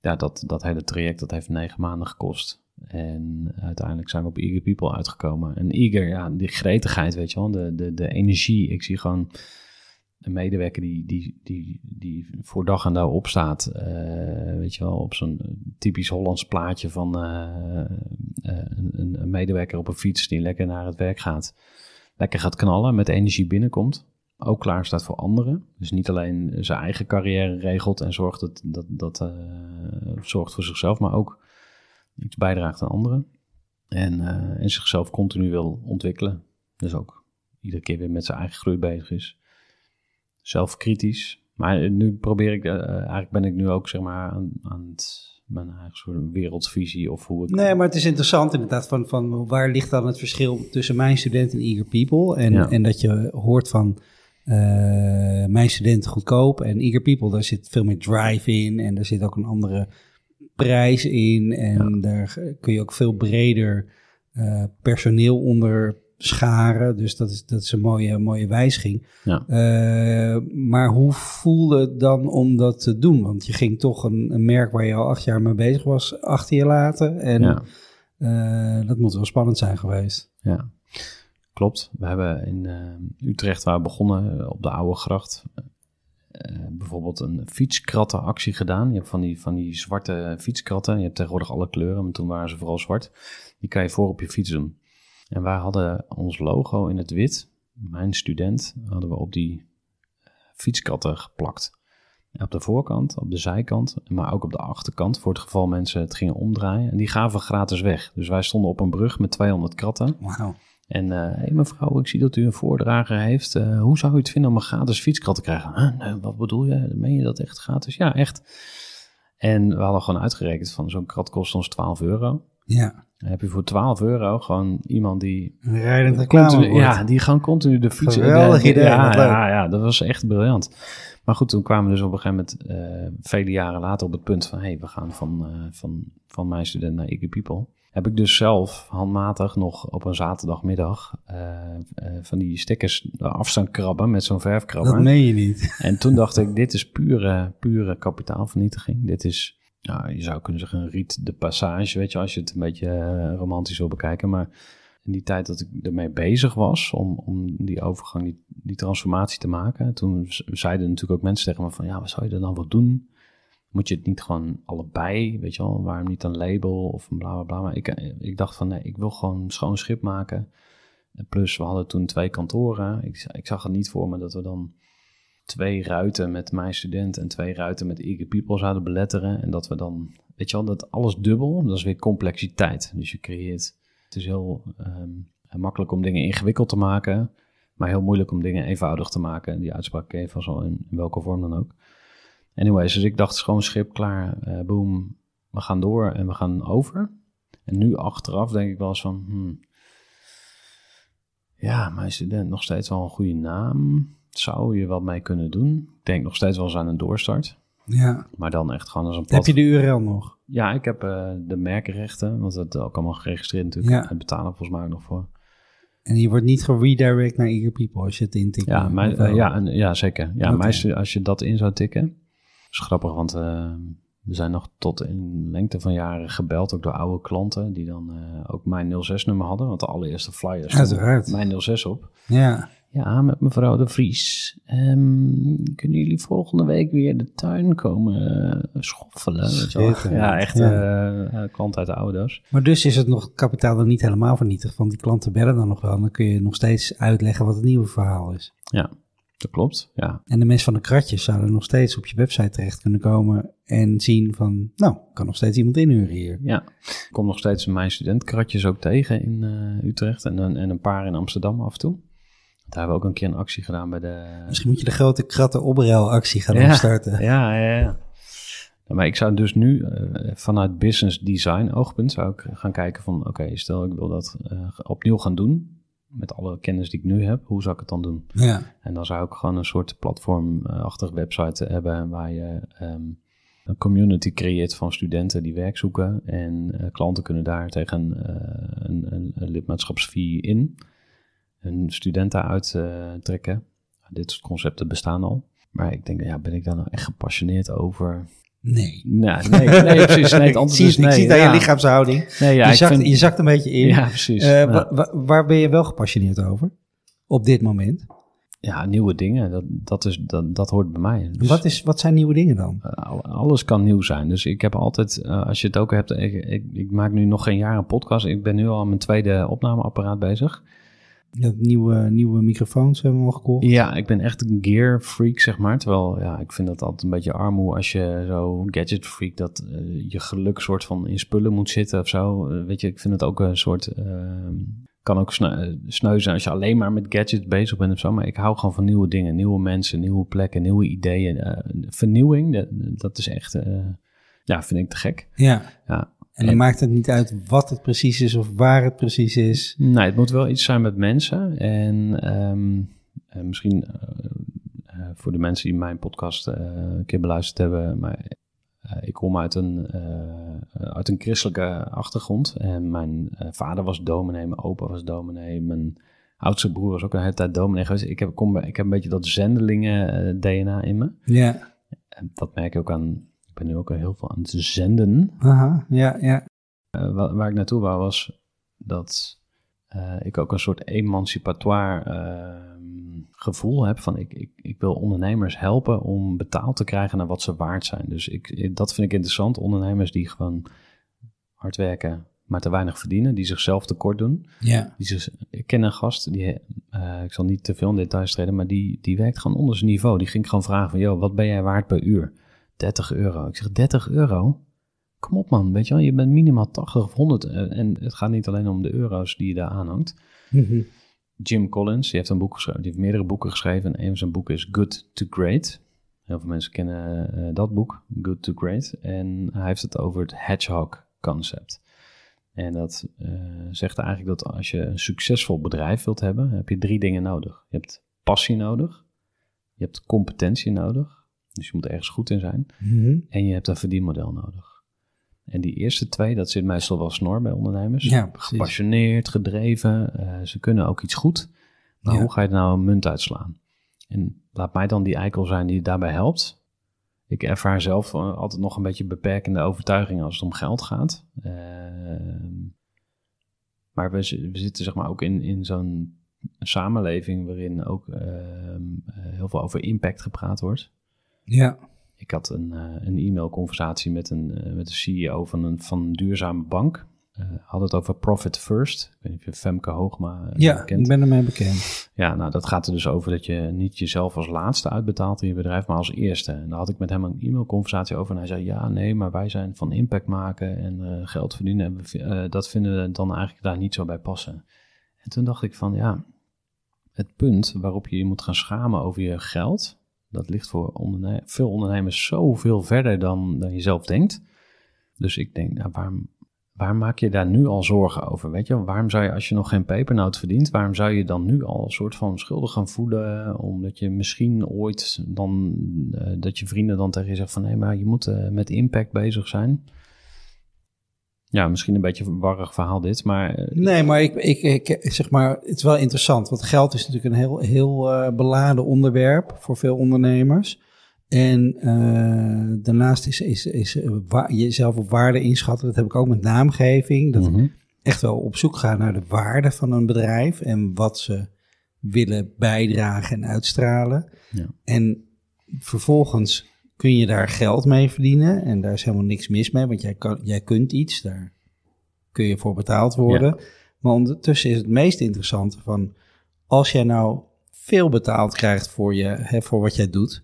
ja, dat, dat hele traject dat heeft negen maanden gekost. En uiteindelijk zijn we op Eager People uitgekomen. En Eager, ja, die gretigheid, weet je wel, de, de, de energie. Ik zie gewoon een medewerker die, die, die, die voor dag en dauw opstaat. eh, weet je wel, op zo'n typisch Hollands plaatje van eh, eh, een, een medewerker op een fiets die lekker naar het werk gaat. Lekker gaat knallen, met energie binnenkomt ook klaar staat voor anderen. Dus niet alleen zijn eigen carrière regelt en zorgt, dat, dat, dat, zorgt voor zichzelf, maar ook iets bijdraagt aan anderen. En, en zichzelf continu wil ontwikkelen. Dus ook iedere keer weer met zijn eigen groei bezig is. Zelfkritisch. Maar nu probeer ik, eh, eigenlijk ben ik nu ook zeg maar aan, aan het mijn eigen soort wereldvisie of hoe ik... Nee, maar het is interessant inderdaad van, van waar ligt dan het verschil tussen mijn student en Eager People. En, Ja. en dat je hoort van eh, mijn student goedkoop en Eager People, daar zit veel meer drive in en er zit ook een andere prijs in. En daar kun je ook veel breder eh, personeel onder scharen. Dus dat is, dat is een mooie, mooie wijziging. Ja. Eh, maar hoe voelde het dan om dat te doen? Want je ging toch een, een merk waar je al acht jaar mee bezig was, achter je laten. En Ja. eh, dat moet wel spannend zijn geweest. Ja, klopt. We hebben in eh, Utrecht, waar we begonnen, op de Oude Gracht, bijvoorbeeld een fietskrattenactie gedaan. Je hebt van die, van die zwarte fietskratten. Je hebt tegenwoordig alle kleuren, maar toen waren ze vooral zwart. Die kan je voor op je fiets doen. En wij hadden ons logo in het wit, mijn student, hadden we op die eh, fietskratten geplakt. Op de voorkant, op de zijkant, maar ook op de achterkant, voor het geval mensen het gingen omdraaien. En die gaven gratis weg. Dus wij stonden op een brug met 200 kratten. Wauw. En hé hey mevrouw, ik zie dat u een voordrager heeft. Eh, hoe zou u het vinden om een gratis fietskrat te krijgen? Huh? Nee, wat bedoel je? Meen je dat echt gratis? Ja, echt. En we hadden gewoon uitgerekend van zo'n krat kost ons 12 euro. Ja, Dan heb je voor 12 euro gewoon iemand die... een rijdend reclame Continu, ja, die gewoon continu de fiets... Geweldig de- idee, Ja, ja, ja, dat was echt briljant. Maar goed, toen kwamen we dus op een gegeven moment, eh, vele jaren later, op het punt van... hé, hey, we gaan van, eh, van, van mijn student naar Iggy People. Heb ik dus zelf handmatig nog op een zaterdagmiddag eh, van die stickers af staan krabben met zo'n verfkrabber. Dat meen je niet. En toen dacht ik, dit is pure, pure kapitaalvernietiging. Dit is, nou, je zou kunnen zeggen een riet de passage, weet je, als je het een beetje eh, romantisch wil bekijken. Maar in die tijd dat ik ermee bezig was om, om die overgang, die, die transformatie te maken, toen zeiden natuurlijk ook mensen tegen me van, ja, wat zou je er dan wel doen? Moet je het niet gewoon allebei, weet je wel, waarom niet een label of een. Maar ik, eh, ik dacht van, nee, ik wil gewoon schoon schip maken. En plus, we hadden toen twee kantoren. Ik, ik zag het niet voor me dat we dan twee ruiten met mijn student en twee ruiten met Eager People zouden beletteren. En dat we dan, weet je wel, dat alles dubbel, dat is weer complexiteit. Dus je creëert, het is heel ehm, makkelijk om dingen ingewikkeld te maken, maar heel moeilijk om dingen eenvoudig te maken. Die uitspraak je van zo in, welke vorm dan ook. Anyways, dus ik dacht, schoon schip, klaar, eh boom, we gaan door en we gaan over. En nu achteraf denk ik wel eens van, hmm, ja, mijn student nog steeds wel een goede naam. Zou je wat mee kunnen doen? Ik denk nog steeds wel eens aan een doorstart. Ja. Maar dan echt gewoon als een Heb plat... je de URL nog? Ja, ik heb eh, de merkenrechten, want dat is ook allemaal geregistreerd natuurlijk. Ja. En betalen volgens mij ook nog voor. En je wordt niet geredirect naar Eager People als je het intikt. Ja, mijn, eh, ja, en, ja zeker. Ja, mijn stu- als je dat in zou tikken. is grappig, want eh, we zijn nog tot in lengte van jaren gebeld, ook door oude klanten, die dan ook mijn 06-nummer hadden. Want de allereerste flyers Uiteraard. mijn 06 op. Ja. Ja, met mevrouw de Vries. Ehm, kunnen jullie volgende week weer de tuin komen eh, schoffelen? Ja, echt Ja. eh, eh, klant uit de oude doos. Maar dus is het nog kapitaal dan niet helemaal vernietigd, want die klanten bellen dan nog wel. En dan kun je nog steeds uitleggen wat het nieuwe verhaal is. Ja, dat klopt. Ja, En de mensen van de kratjes zouden nog steeds op je website terecht kunnen komen en zien van, nou, kan nog steeds iemand inhuren hier. ja. Ik kom nog steeds mijn studentkratjes ook tegen in eh, Utrecht en, en een paar in Amsterdam af en toe. Daar hebben we ook een keer een actie gedaan bij de... Misschien moet je de grote kratten opruilactie gaan Ja. opstarten. Ja, ja, ja. Maar ik zou dus nu eh, vanuit business design oogpunt zou ik gaan kijken van oké, stel ik wil dat eh, opnieuw gaan doen met alle kennis die ik nu heb, hoe zou ik het dan doen? Ja. En dan zou ik gewoon een soort platformachtige website hebben waar je ehm, een community creëert van studenten die werk zoeken en eh, klanten kunnen daar tegen een, een, een lidmaatschapsfee in hun studenten uittrekken. Dit soort concepten bestaan al. Maar ik denk, ja, ben ik daar nou echt gepassioneerd over? Nee. Nou, nee, nee, precies. Nee, het ik zie, het- ik nee. zie het aan ja. je lichaamshouding. Nee, ja, je, zakt, vind- je zakt een beetje in. Ja, precies. Eh, Ja. wa- wa- waar ben je wel gepassioneerd over? Op dit moment. Ja, nieuwe dingen, dat, dat, is, dat, dat hoort bij mij. Dus, Wat, is, wat zijn nieuwe dingen dan? eh, al- alles kan nieuw zijn. Dus ik heb altijd, eh, als je het ook hebt, ik, ik, ik maak nu nog geen jaar een podcast. Ik ben nu al aan mijn tweede opnameapparaat bezig. Hebt nieuwe, nieuwe microfoons hebben we al gekocht. Ja, ik ben echt een gear freak, zeg maar. Terwijl, ja, ik vind dat altijd een beetje armoe als je zo gadget freak, dat eh, je geluk soort van in spullen moet zitten of zo. Eh, weet je, ik vind het ook een soort, eh, kan ook sne- eh, sneu zijn als je alleen maar met gadgets bezig bent of zo. Maar ik hou gewoon van nieuwe dingen, nieuwe mensen, nieuwe plekken, nieuwe ideeën. Vernieuwing, dat, dat is echt, ja, vind ik te gek. Ja. Ja. En dan maakt het niet uit wat het precies is of waar het precies is. Nee, het moet wel iets zijn met mensen. En ehm, eh, misschien eh, eh, voor de mensen die mijn podcast een keer beluisterd hebben, maar ik kom uit een, uit een christelijke achtergrond. En mijn vader was dominee, mijn opa was dominee, mijn oudste broer was ook een hele tijd dominee geweest. Ik heb, kom, ik heb een beetje dat zendelingen-DNA in me. Ja. Dat merk ik ook aan, ben nu ook al heel veel aan het zenden. Aha, ja, ja. Eh, waar, waar ik naartoe wou was dat eh, ik ook een soort emancipatoire ehm, gevoel heb van ik, ik, ik wil ondernemers helpen om betaald te krijgen naar wat ze waard zijn. Dus ik, dat vind ik interessant. Ondernemers die gewoon hard werken, maar te weinig verdienen, die zichzelf tekort doen. Ja. Die zich, ik ken een gast, die, eh, ik zal niet te veel in details treden, maar die, die werkt gewoon onder zijn niveau. Die ging gewoon vragen van, joh, wat ben jij waard per uur? 30 euro. Ik zeg, 30 euro? Kom op man, weet je wel, je bent minimaal 80 of 100. eh, en het gaat niet alleen om de euro's die je daar aanhangt. Mhm. Jim Collins, die heeft een boek geschreven, die heeft meerdere boeken geschreven. En een van zijn boeken is Good to Great. Heel veel mensen kennen eh, dat boek, Good to Great. En hij heeft het over het hedgehog concept. En dat eh, zegt eigenlijk dat als je een succesvol bedrijf wilt hebben, heb je drie dingen nodig. Je hebt passie nodig, je hebt competentie nodig, dus je moet ergens goed in zijn, Mhm. en je hebt een verdienmodel nodig. En die eerste twee, dat zit meestal wel snor bij ondernemers. Ja. Gepassioneerd, gedreven, eh, ze kunnen ook iets goed. Maar Ja. hoe ga je nou een munt uitslaan? En laat mij dan die eikel zijn die daarbij helpt. Ik ervaar zelf eh, altijd nog een beetje beperkende overtuigingen als het om geld gaat. Ehm, maar we, we zitten zeg maar ook in, in zo'n samenleving waarin ook ehm, eh, heel veel over impact gepraat wordt. Ja. Ik had een, eh, een e-mailconversatie met een, eh, met de CEO van een, van een duurzame bank. Eh had het over profit first. Ik weet niet of je Femke Hoogma Ja, kent. ik ben ermee bekend. Ja, nou dat gaat er dus over dat je niet jezelf als laatste uitbetaalt in je bedrijf, maar als eerste. En daar had ik met hem een e-mailconversatie over. En hij zei, ja, nee, maar wij zijn van impact maken en geld verdienen. En we dat vinden we dan eigenlijk daar niet zo bij passen. En toen dacht ik van, ja, het punt waarop je je moet gaan schamen over je geld, dat ligt voor veel ondernemers zoveel verder dan, dan je zelf denkt. Dus ik denk, nou, waarom, waarom maak je daar nu al zorgen over? Weet je, waarom zou je, als je nog geen pepernoot verdient, waarom zou je dan nu al een soort van schuldig gaan voelen? Omdat je misschien ooit dan, eh, dat je vrienden dan tegen je zeggen van, nee, maar je moet eh, met impact bezig zijn. Ja, misschien een beetje een warrig verhaal dit, maar eh, Nee, maar ik, ik, ik zeg maar, het is wel interessant. Want geld is natuurlijk een heel, heel eh, beladen onderwerp voor veel ondernemers. En eh, daarnaast is, is, is jezelf op waarde inschatten. Dat heb ik ook met naamgeving. Dat Mhm. echt wel op zoek gaan naar de waarde van een bedrijf en wat ze willen bijdragen en uitstralen. Ja. En vervolgens kun je daar geld mee verdienen en daar is helemaal niks mis mee, want jij, kan, jij kunt iets, daar kun je voor betaald worden. Maar ondertussen is het meest interessante van, als jij nou veel betaald krijgt voor, je, hè, voor wat jij doet,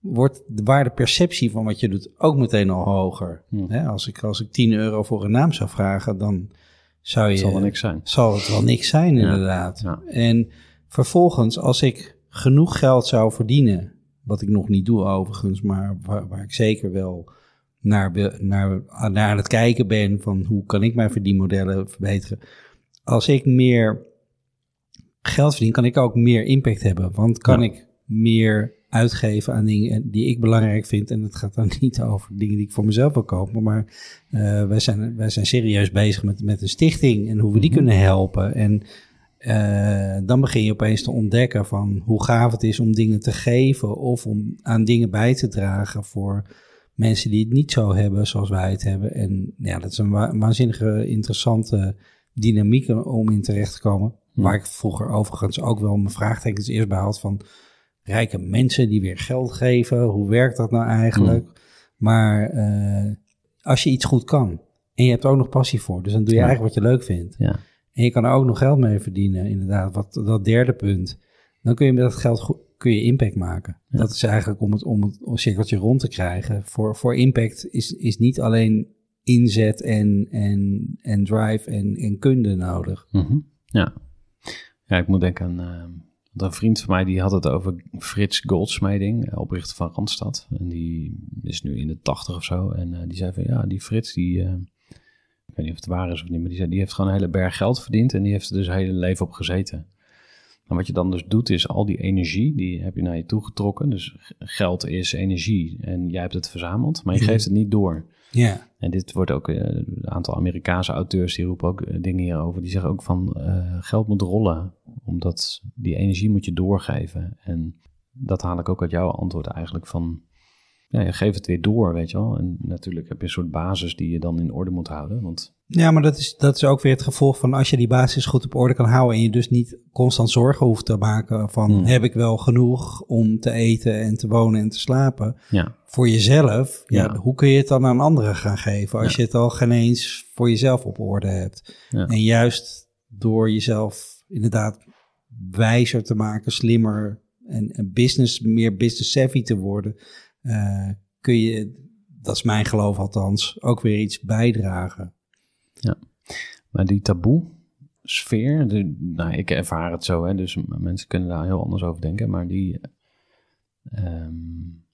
wordt de waardeperceptie van wat je doet ook meteen al hoger. Hmm. Hè, als, ik, als ik 10 euro voor een naam zou vragen, dan zou je... het zal wel niks zijn. zal het wel niks zijn, Ja, inderdaad. ja. En vervolgens, als ik genoeg geld zou verdienen, wat ik nog niet doe overigens, maar waar, waar ik zeker wel naar, naar, naar aan het kijken ben van hoe kan ik mijn verdienmodellen verbeteren. Als ik meer geld verdien, kan ik ook meer impact hebben. Want kan Ja. ik meer uitgeven aan dingen die ik belangrijk vind. En het gaat dan niet over dingen die ik voor mezelf wil kopen. Maar eh, wij, zijn, wij zijn serieus bezig met, met een stichting en hoe we die Mhm. kunnen helpen. En eh, dan begin je opeens te ontdekken van hoe gaaf het is om dingen te geven of om aan dingen bij te dragen voor mensen die het niet zo hebben zoals wij het hebben. En ja, dat is een wa- waanzinnige interessante dynamiek om in terecht te komen. Hm. Waar ik vroeger overigens ook wel mijn vraagtekens eerst bij had van rijke mensen die weer geld geven. Hoe werkt dat nou eigenlijk? Maar eh, als je iets goed kan en je hebt er ook nog passie voor, dus dan doe je Ja. eigenlijk wat je leuk vindt. Ja. En je kan er ook nog geld mee verdienen, inderdaad. Wat, dat derde punt. Dan kun je met dat geld goed, kun je impact maken. Ja. Dat is eigenlijk om het, om het cirkeltje rond te krijgen. Voor, voor impact is, is niet alleen inzet en, en, en drive en, en kunde nodig. Mhm. Ja. ja, ik moet denken aan, Want een vriend van mij die had het over Frits Goldsmeding, eh, oprichter van Randstad. En die is nu in de tachtig of zo. En eh, die zei van ja, die Frits die... eh, ik weet niet of het waar is of niet, maar die, zei, die heeft gewoon een hele berg geld verdiend. En die heeft er dus hele leven op gezeten. En wat je dan dus doet, is al die energie, die heb je naar je toe getrokken. Dus geld is energie en jij hebt het verzameld, maar je Mhm. geeft het niet door. Ja, En dit wordt ook, eh, een aantal Amerikaanse auteurs die roepen ook eh, dingen hierover. Die zeggen ook van eh, geld moet rollen, omdat die energie moet je doorgeven. En dat haal ik ook uit jouw antwoord eigenlijk van, ja, je geeft het weer door, weet je wel. En natuurlijk heb je een soort basis die je dan in orde moet houden, want ja maar dat is, dat is ook weer het gevolg van als je die basis goed op orde kan houden en je dus niet constant zorgen hoeft te maken van Hmm. heb ik wel genoeg om te eten en te wonen en te slapen. ja, Voor jezelf, ja. Ja. hoe kun je het dan aan anderen gaan geven als Ja. je het al geen eens voor jezelf op orde hebt? En juist door jezelf inderdaad wijzer te maken, slimmer en, en business, meer business savvy te worden, eh, kun je, dat is mijn geloof althans, ook weer iets bijdragen. Maar die taboe sfeer, nou, ik ervaar het zo, hè, dus mensen kunnen daar heel anders over denken, maar die ehm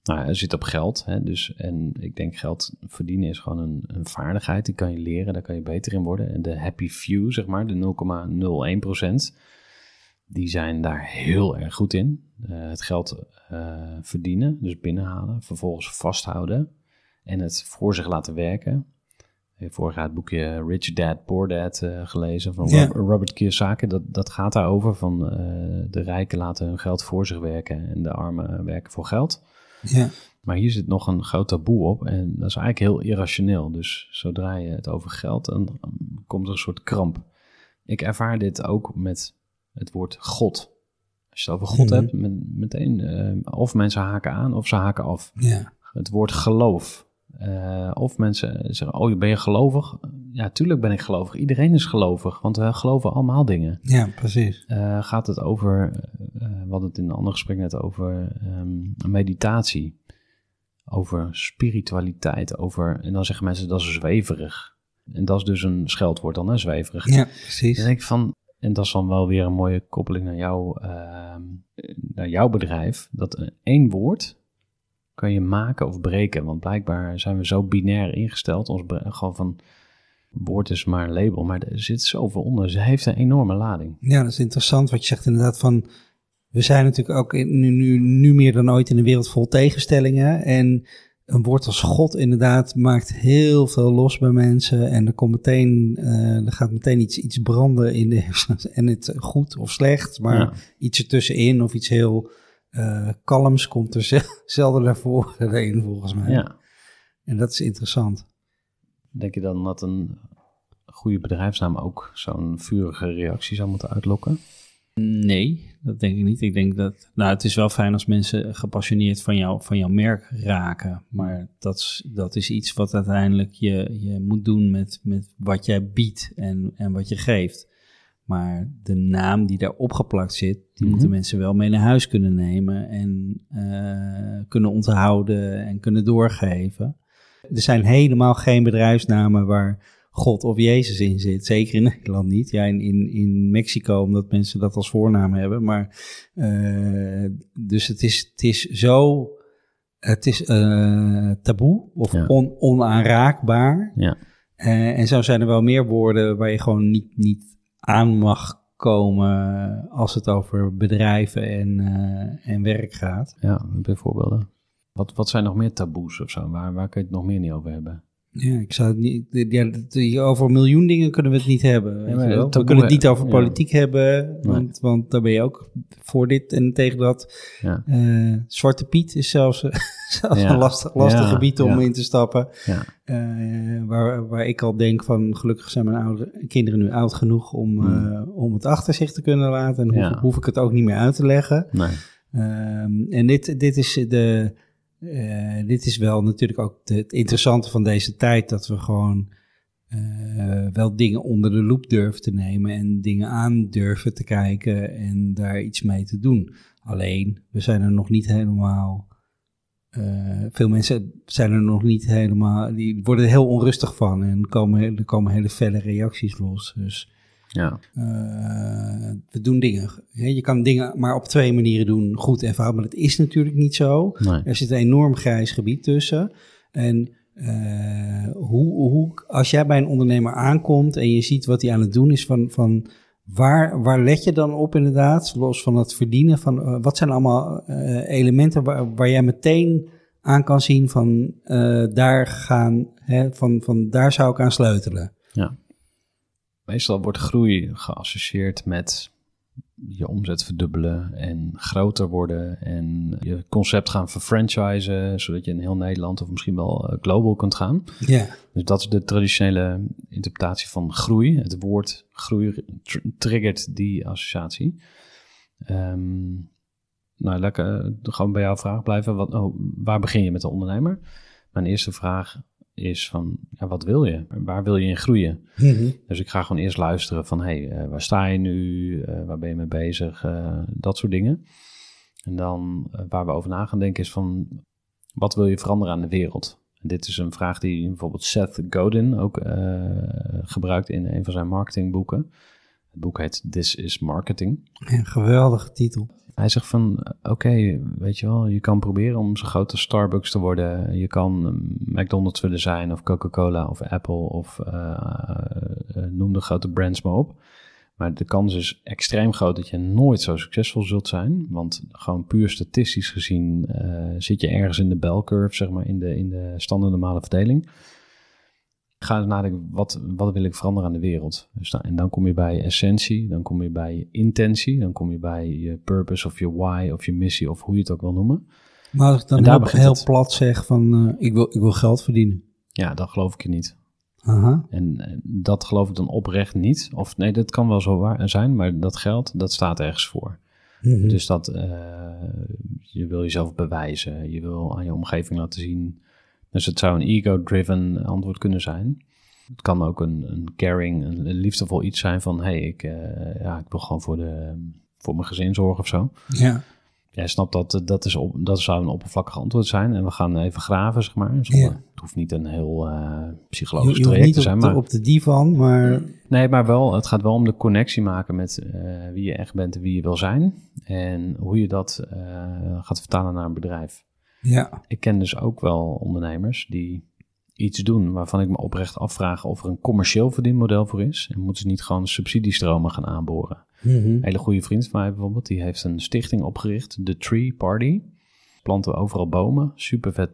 nou, er zit op geld. Hè, dus, en ik denk geld verdienen is gewoon een, een vaardigheid, die kan je leren, daar kan je beter in worden. En de happy few, zeg maar, de 0,01%, die zijn daar heel erg goed in. Eh, het geld eh, verdienen, dus binnenhalen, vervolgens vasthouden en het voor zich laten werken. Ik heb vorig jaar het boekje Rich Dad, Poor Dad eh, gelezen van Robert Kiyosaki. Dat, dat gaat daarover van de rijken laten hun geld voor zich werken en de armen werken voor geld. Maar hier zit nog een groot taboe op en dat is eigenlijk heel irrationeel. Dus zodra je het over geld, dan komt er een soort kramp. Ik ervaar dit ook met het woord God. Als je het over God Mhm. hebt, met, meteen eh, of mensen haken aan of ze haken af ja, het woord geloof. Eh, of mensen zeggen, oh, ben je gelovig? Ja, tuurlijk ben ik gelovig. Iedereen is gelovig, want we geloven allemaal dingen. ja, precies. Eh, gaat het over, we hadden het in een ander gesprek net over ehm, meditatie, over spiritualiteit, over, en dan zeggen mensen dat is zweverig. En dat is dus een scheldwoord dan, hè, zweverig. Ja, precies. denk ik van, en dat is dan wel weer een mooie koppeling naar, jou, ehm, naar jouw bedrijf, dat één woord kan je maken of breken. Want blijkbaar zijn we zo binair ingesteld, ons gewoon van, woord is maar een label, maar er zit zoveel onder. Ze heeft een enorme lading. Ja, dat is interessant wat je zegt inderdaad van... We zijn natuurlijk ook nu, nu, nu meer dan ooit in een wereld vol tegenstellingen. En een woord als God inderdaad maakt heel veel los bij mensen. En er, komt meteen, eh, er gaat meteen iets, iets branden in de. En het goed of slecht, maar Ja. iets ertussenin of iets heel eh, kalms komt er zel- zelden naar voren in volgens mij. Ja. En dat is interessant. Denk je dan dat een goede bedrijfsnaam ook zo'n vurige reactie zou moeten uitlokken? Nee, dat denk ik niet. Ik denk dat. Nou, het is wel fijn als mensen gepassioneerd van, jou, van jouw merk raken. Maar dat is, dat is iets wat uiteindelijk je, je moet doen met, met wat jij biedt en, en wat je geeft. Maar de naam die daar opgeplakt zit, die Mhm. moeten mensen wel mee naar huis kunnen nemen en eh, kunnen onthouden en kunnen doorgeven. Er zijn helemaal geen bedrijfsnamen waar God of Jezus in zit. Zeker in Nederland niet. Ja, in, in, in Mexico, omdat mensen dat als voornaam hebben. Maar eh, dus het is, het is zo. Het is eh, taboe of Ja. on, onaanraakbaar. Ja. Eh, en zo zijn er wel meer woorden waar je gewoon niet, niet aan mag komen als het over bedrijven en, en werk gaat. Ja, voorbeelden? Wat, wat zijn nog meer taboes of zo? Waar, waar kun je het nog meer niet over hebben? Ja, ik zou het niet. Ja, over een miljoen dingen kunnen we het niet hebben. we kunnen het niet over ja. politiek hebben, want, want daar ben je ook voor dit en tegen dat. Ja, Eh, Zwarte Piet is zelfs, zelfs een lastig, lastig gebied om in te stappen. ja, Eh, waar, waar ik al denk van gelukkig zijn mijn ouderen, kinderen nu oud genoeg om, Hmm. eh, om het achter zich te kunnen laten. En hoef, hoef ik het ook niet meer uit te leggen. nee. Ehm, en dit, dit, is de, eh, dit is wel natuurlijk ook het interessante van deze tijd, dat we gewoon eh, wel dingen onder de loep durven te nemen en dingen aan durven te kijken en daar iets mee te doen. Alleen, we zijn er nog niet helemaal. eh, veel mensen zijn er nog niet helemaal. Die worden er heel onrustig van en komen, er komen hele felle reacties los. Dus Ja, eh, we doen dingen. hè, Je kan dingen maar op twee manieren doen, goed en fout, maar dat is natuurlijk niet zo. Nee. Er zit een enorm grijs gebied tussen. En eh, hoe, hoe, als jij bij een ondernemer aankomt en je ziet wat hij aan het doen is, van, van waar, waar let je dan op inderdaad, los van het verdienen? Van, eh, wat zijn allemaal elementen waar, waar jij meteen aan kan zien van, daar gaan, hè, van, van daar zou ik aan sleutelen? Meestal wordt groei geassocieerd met je omzet verdubbelen en groter worden en je concept gaan verfranchisen, zodat je in heel Nederland of misschien wel eh, global kunt gaan. Ja, Dus dat is de traditionele interpretatie van groei. Het woord groei tr- triggert die associatie. Ehm, nou, lekker eh, gewoon bij jouw vraag blijven. Wat, oh, waar begin je met de ondernemer? Mijn eerste vraag is van, ja, wat wil je? Waar wil je in groeien? Dus ik ga gewoon eerst luisteren van, hey, eh, waar sta je nu? Eh, waar ben je mee bezig? Eh, dat soort dingen. En dan waar we over na gaan denken is van, wat wil je veranderen aan de wereld? En dit is een vraag die bijvoorbeeld Seth Godin ook gebruikt in een van zijn marketingboeken. Het boek heet This is Marketing. een geweldige titel. Hij zegt van, oké, weet je wel, je kan proberen om zo groot als Starbucks te worden. Je kan eh, McDonald's willen zijn of Coca-Cola of Apple of eh, eh, noem de grote brands maar op. Maar de kans is extreem groot dat je nooit zo succesvol zult zijn. Want gewoon puur statistisch gezien zit je ergens in de bell curve, zeg maar, in de, in de standaard normale verdeling. Ga nadenken, wat, wat wil ik veranderen aan de wereld? Dus dan, en dan kom je bij essentie, dan kom je bij intentie, dan kom je bij je purpose of je why of je missie of hoe je het ook wil noemen. Maar als ik dan heel, heel plat zeg van, eh, ik, wil, ik wil geld verdienen. Ja, dat geloof ik je niet. Aha. En eh, dat geloof ik dan oprecht niet. Of nee, dat kan wel zo waar zijn, maar dat geld, dat staat ergens voor. Mhm. Dus dat eh, je wil jezelf bewijzen, je wil aan je omgeving laten zien. Dus het zou een ego-driven antwoord kunnen zijn. Het kan ook een, een caring, een, een liefdevol iets zijn van... hé, hey, ik, eh, ja, ik wil gewoon voor, de, voor mijn gezin zorgen of zo. Ja. Jij snapt dat, eh, dat, is op, dat zou een oppervlakkig antwoord zijn. En we gaan even graven, zeg maar. Zonder- Ja. Het hoeft niet een heel eh, psychologisch je traject te op, zijn. de, Maar, op de divan, maar Nee, maar wel, het gaat wel om de connectie maken met wie je echt bent en wie je wil zijn. En hoe je dat gaat vertalen naar een bedrijf. Ja. Ik ken dus ook wel ondernemers die iets doen waarvan ik me oprecht afvraag of er een commercieel verdienmodel voor is. En moeten ze niet gewoon subsidiestromen gaan aanboren. Mhm. Een hele goede vriend van mij bijvoorbeeld, die heeft een stichting opgericht, The Tree Party. Planten we overal bomen, super vet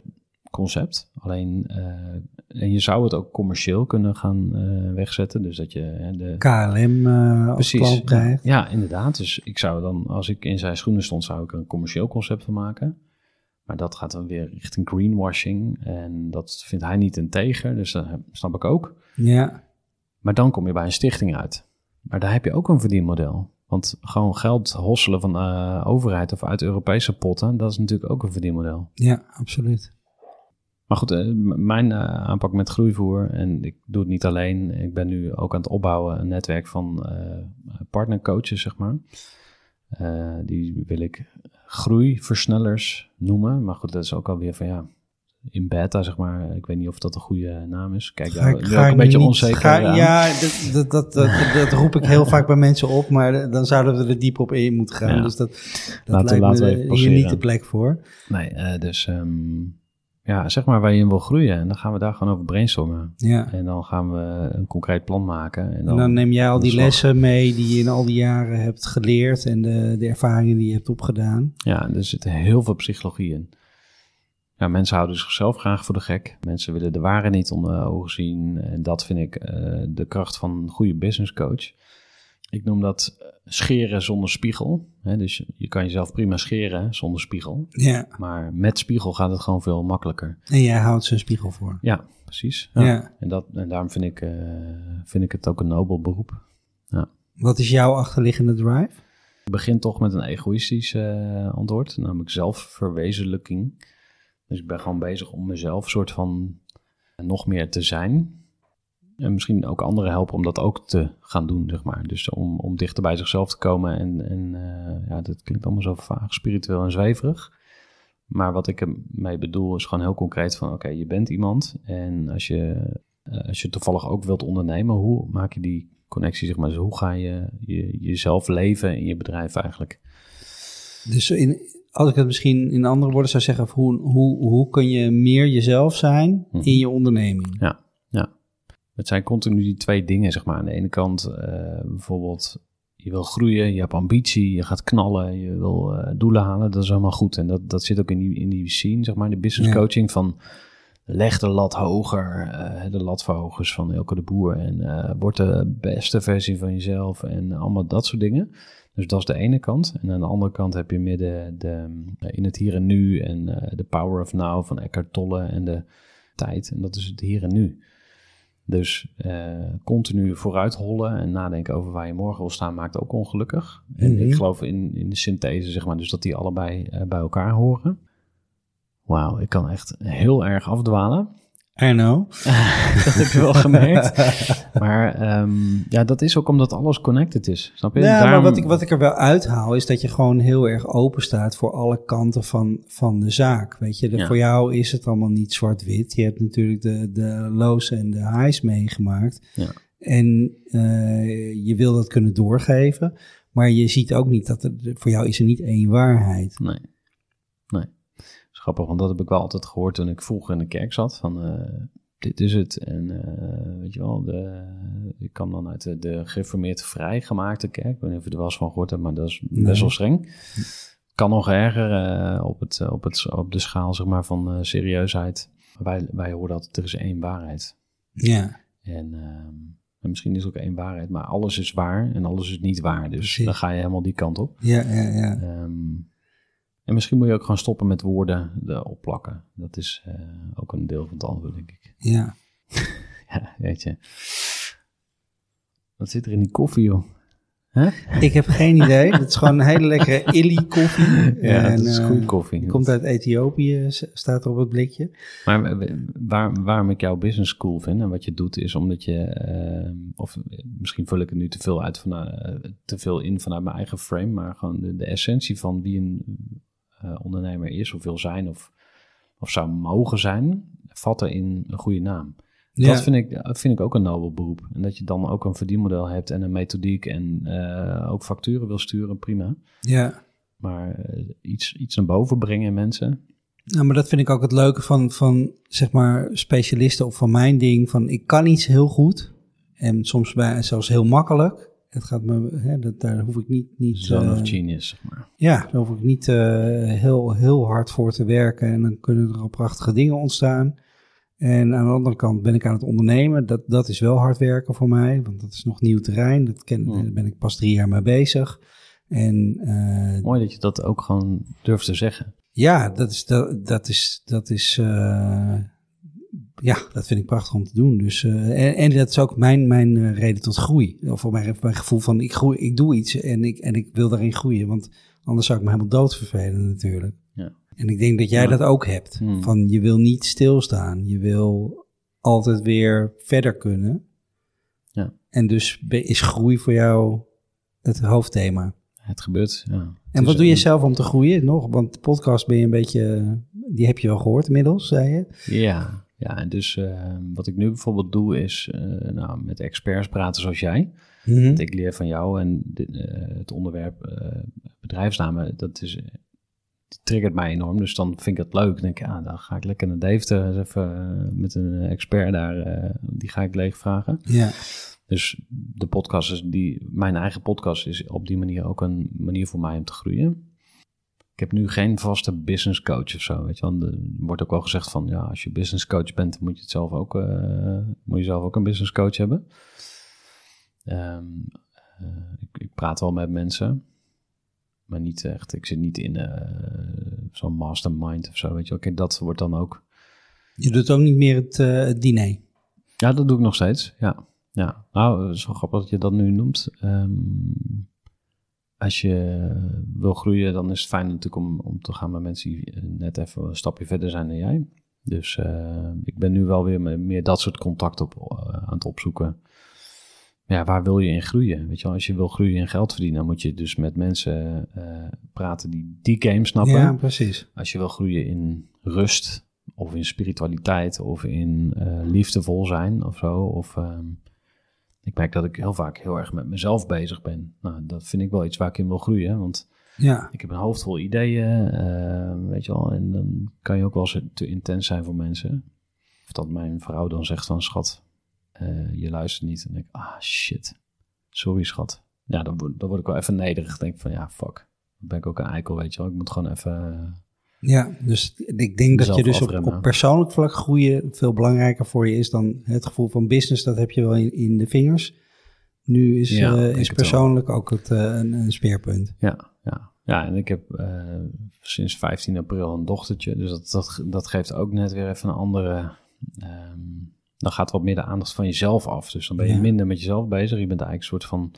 concept. Alleen, eh, en je zou het ook commercieel kunnen gaan eh, wegzetten. Dus dat je hè, de, KLM eh als klant ja, krijgt. ja, inderdaad. Dus ik zou dan, als ik in zijn schoenen stond, zou ik er een commercieel concept van maken. Maar dat gaat dan weer richting greenwashing. En dat vindt hij niet een tegen, dus dat snap ik ook. Ja. Maar dan kom je bij een stichting uit. Maar daar heb je ook een verdienmodel. Want gewoon geld hosselen van de overheid of uit Europese potten, dat is natuurlijk ook een verdienmodel. ja, absoluut. Maar goed, eh, mijn eh, aanpak met groeivoer, en ik doe het niet alleen, ik ben nu ook aan het opbouwen een netwerk van eh partnercoaches, zeg maar. Eh, die wil ik groeiversnellers noemen. Maar goed, dat is ook alweer van ja, in beta, zeg maar. Ik weet niet of dat een goede naam is. Kijk, daar ben ik een beetje niet- onzeker ga- aan. Ja, dat, dat, dat, dat, dat roep ik heel vaak bij mensen op, maar dan zouden we er diep op in moeten gaan. Ja. Dus dat, dat Laten- lijkt laten we me even hier niet de plek voor. Nee, eh, dus ehm, ja, zeg maar waar je in wil groeien. En dan gaan we daar gewoon over brainstormen. Ja. En dan gaan we een concreet plan maken. En En dan, dan neem jij al die lessen mee die je in al die jaren hebt geleerd en de, de ervaringen die je hebt opgedaan. Ja, er zit heel veel psychologie in. Ja, mensen houden zichzelf graag voor de gek. Mensen willen de waarde niet onder de ogen zien. En dat vind ik eh, de kracht van een goede business coach. Ik noem dat eh, scheren zonder spiegel. Hè, dus je- kan jezelf prima scheren zonder spiegel. Ja. Maar met spiegel gaat het gewoon veel makkelijker. En jij houdt zijn spiegel voor. Ja, precies. Ja. En, dat, en daarom vind ik, eh, vind ik het ook een nobel beroep. Wat is jouw achterliggende drive? Ik begin toch met een egoïstisch eh, antwoord, namelijk zelfverwezenlijking. Dus ik ben gewoon bezig om mezelf soort van nog meer te zijn. En misschien ook anderen helpen om dat ook te gaan doen, zeg maar. Dus om, om dichter bij zichzelf te komen. En, en eh, ja, dat klinkt allemaal zo vaag, spiritueel en zweverig. Maar wat ik ermee bedoel is gewoon heel concreet van... oké, je bent iemand en als je, eh, als je toevallig ook wilt ondernemen... hoe maak je die connectie, zeg maar. Dus hoe ga je, je jezelf leven in je bedrijf eigenlijk? Dus in, als ik het misschien in andere woorden zou zeggen, hoe, hoe, hoe kun je meer jezelf zijn Mhm. in je onderneming? Ja. Het zijn continu die twee dingen, zeg maar. Aan de ene kant eh, bijvoorbeeld, je wil groeien, je hebt ambitie, je gaat knallen, je wil eh, doelen halen. Dat is allemaal goed. En dat, dat zit ook in die, in die scene, zeg maar, de business Ja. coaching van leg de lat hoger, eh, de latverhogers van Elke de Boer. En eh word de beste versie van jezelf en allemaal dat soort dingen. Dus dat is de ene kant. En aan de andere kant heb je meer de, de, in het hier en nu en de power of now van Eckhart Tolle en de tijd. En dat is het hier en nu. Dus eh, continu vooruit hollen en nadenken over waar je morgen wil staan maakt ook ongelukkig. En Mhm. ik geloof in, in de synthese, zeg maar, dus dat die allebei eh, bij elkaar horen. Wauw, ik kan echt heel erg afdwalen. I know. dat heb je wel gemerkt. Maar ehm, ja, dat is ook omdat alles connected is. Snap je? Ja, maar Daarom- wat ik, wat ik er wel uithaal is dat je gewoon heel erg open staat voor alle kanten van, van de zaak. Weet je, de, Ja. voor jou is het allemaal niet zwart-wit. Je hebt natuurlijk de, de lows en de highs meegemaakt. Ja. En eh, je wil dat kunnen doorgeven. Maar je ziet ook niet dat er, voor jou is er niet één waarheid. Nee. Dat grappig, want dat heb ik wel altijd gehoord toen ik vroeger in de kerk zat. Van, eh, dit is het. En eh, weet je wel, de, ik kwam dan uit de, de gereformeerd vrijgemaakte kerk. Ik weet niet of je er wel eens van gehoord hebt, maar dat is best Nee. wel streng. Kan nog erger eh, op, het, op, het, op de schaal zeg maar, van serieusheid. Wij, wij horen altijd, er is één waarheid. Ja, En, ehm, en misschien is er ook één waarheid, maar alles is waar en alles is niet waar. Dus Precies. dan ga je helemaal die kant op. ja, ja. ja. Ehm, en misschien moet je ook gewoon stoppen met woorden erop plakken. Dat is eh, ook een deel van het antwoord, denk ik. ja. Ja, weet je. Wat zit er in die koffie, joh? Ik heb geen idee. Het is gewoon een hele lekkere illy koffie. Ja, En, dat is eh, goede koffie. Komt uit Ethiopië, staat er op het blikje. Maar w- waar, waarom ik jouw business cool vind en wat je doet, is omdat je, eh, of misschien vul ik het nu te veel, uit van, eh, te veel in vanuit mijn eigen frame, maar gewoon de, de essentie van wie een eh, ondernemer is of wil zijn of, of zou mogen zijn, vat er in een goede naam. Ja. Dat vind ik, dat vind ik ook een nobel beroep. En dat je dan ook een verdienmodel hebt en een methodiek en eh, ook facturen wil sturen, prima. Ja. Maar eh, iets, iets naar boven brengen in mensen, Nou, maar dat vind ik ook het leuke van, van zeg maar, specialisten of van mijn ding. Van ik kan iets heel goed en soms bij, zelfs heel makkelijk. Het gaat me, hè, dat, daar hoef ik niet, niet zone eh, of genius, zeg maar. Ja, daar hoef ik niet eh, heel, heel hard voor te werken en dan kunnen er al prachtige dingen ontstaan. En aan de andere kant ben ik aan het ondernemen. Dat, dat is wel hard werken voor mij, want dat is nog nieuw terrein. Dat ken, Hmm. Daar ben ik pas drie jaar mee bezig. En eh, Mooi dat je dat ook gewoon durft te zeggen. ja, dat is, dat, dat is, dat is eh, ja, dat vind ik prachtig om te doen. Dus, eh, en, en dat is ook mijn, mijn eh, reden tot groei. Of voor mijn, mijn gevoel van ik, groei, ik doe iets en ik, en ik wil daarin groeien. Want anders zou ik me helemaal dood vervelen natuurlijk. Ja. En ik denk dat jij Ja. dat ook hebt. Hmm. Van je wil niet stilstaan. Je wil altijd weer verder kunnen. Ja. En dus is groei voor jou het hoofdthema. Het gebeurt, ja. En wat doe je zelf om te groeien nog? Want de podcast ben je een beetje, die heb je wel gehoord inmiddels, zei je. Ja, ja en dus eh, wat ik nu bijvoorbeeld doe is eh, nou, met experts praten zoals jij. Want ik leer van jou en dit, eh, het onderwerp eh, bedrijfsnamen, dat is, triggert mij enorm. Dus dan vind ik het leuk. Dan denk ik, ja, dan ga ik lekker naar eens even met een expert daar, die ga ik leeg vragen. Ja, Dus de podcast is die, mijn eigen podcast is op die manier ook een manier voor mij om te groeien. Ik heb nu geen vaste business coach of zo. Weet je wel. Er wordt ook wel gezegd van ja, als je business coach bent, dan moet je het zelf ook, eh, moet je zelf ook een business coach hebben. Ehm, eh, ik, ik praat wel met mensen, maar niet echt. Ik zit niet in eh, zo'n mastermind of zo. Weet je, wel. oké, dat wordt dan ook je doet ook niet meer het, het diner. Ja, dat doe ik nog steeds. Ja. ja. Nou, het is wel grappig dat je dat nu noemt. Ehm, als je wil groeien, dan is het fijn natuurlijk om, om te gaan met mensen die eh, net even een stapje verder zijn dan jij. Dus eh, ik ben nu wel weer me- meer dat soort contact op, eh, aan het opzoeken. Ja, waar wil je in groeien? Weet je wel, als je wil groeien en geld verdienen, dan moet je dus met mensen eh, praten die die game snappen Ja, precies. als je wil groeien in rust of in spiritualiteit of in eh, liefdevol zijn of zo. Of, ehm, ik merk dat ik heel vaak heel erg met mezelf bezig ben. Nou, dat vind ik wel iets waar ik in wil groeien. Want Ja, ik heb een hoofd vol ideeën, eh, weet je wel. En dan kan je ook wel eens te intens zijn voor mensen. Of dat mijn vrouw dan zegt van, schat, eh, je luistert niet. En denk ik, ah, shit. Sorry, schat. Ja, dan, word- dan word ik wel even nederig. denk van, ja, fuck. Dan ben ik ook een eikel, weet je wel. Ik moet gewoon even... ja, dus ik denk dat je dus op, persoonlijk vlak groeien veel belangrijker voor je is dan het gevoel van business. Dat heb je wel in, in de vingers. Nu is, Ja, eh, is persoonlijk ook het, eh, een, een speerpunt. Ja, ja. ja en ik heb eh, sinds 15 april een dochtertje. Dus dat, dat, dat geeft ook net weer even een andere. ehm, dan gaat wat meer de aandacht van jezelf af. Dus dan ben je Ja. minder met jezelf bezig. Je bent eigenlijk een soort van.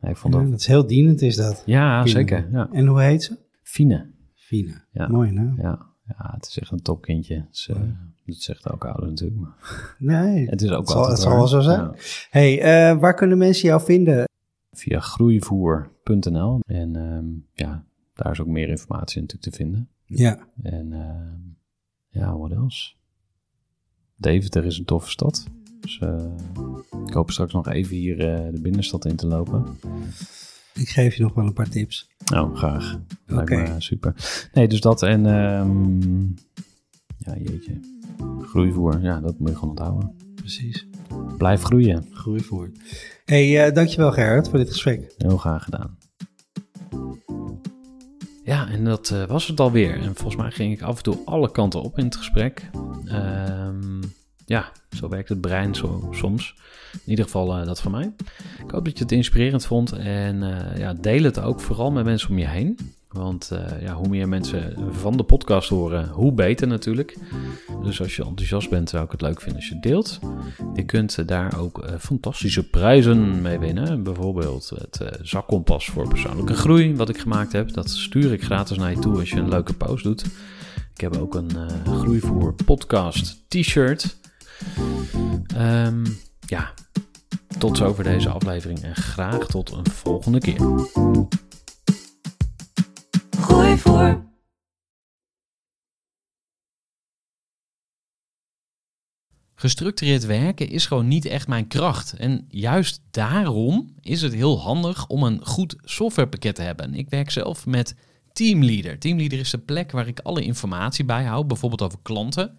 Nee, ik vond Ja, dat. dat is heel dienend is dat. Ja, Fine. zeker. Ja. En hoe heet ze? Fine. Fine. Ja. Mooi, nou. Ja. ja, het is echt een topkindje. Eh, dat zegt elke ouder natuurlijk. Maar Nee, het is ook het zal, het zal wel zo zijn. Ja. Hey, eh, waar kunnen mensen jou vinden? Via groeivoer.nl. En ehm, ja, daar is ook meer informatie natuurlijk te vinden. Ja, En ehm, ja, wat else? Deventer is een toffe stad. Dus eh, ik hoop straks nog even hier de binnenstad in te lopen. Ik geef je nog wel een paar tips. Nou, graag. Oké. super. Nee, dus dat en... ehm, ja, jeetje. Groeivoer, ja, dat moet je gewoon onthouden. Precies. Blijf groeien. Groei voor. Hey, eh, dankjewel Gerard voor dit gesprek. Heel graag gedaan. Ja, en dat eh, was het alweer. En volgens mij ging ik af en toe alle kanten op in het gesprek. Ehm, ja, zo werkt het brein zo, soms. In ieder geval eh, dat van mij. Ik hoop dat je het inspirerend vond. En eh, ja, deel het ook vooral met mensen om je heen. Want eh, ja, hoe meer mensen van de podcast horen, hoe beter natuurlijk. Dus als je enthousiast bent, zou ik het leuk vinden als je deelt. Je kunt daar ook fantastische prijzen mee winnen. Bijvoorbeeld het zakkompas voor persoonlijke groei, wat ik gemaakt heb. Dat stuur ik gratis naar je toe als je een leuke post doet. Ik heb ook een groeivoer podcast t-shirt. Ehm, ja, tot zover deze aflevering en graag tot een volgende keer. Gooi voor. Gestructureerd werken is gewoon niet echt mijn kracht. En juist daarom is het heel handig om een goed softwarepakket te hebben. Ik werk zelf met Teamleader. Teamleader is de plek waar ik alle informatie bijhoud, bijvoorbeeld over klanten.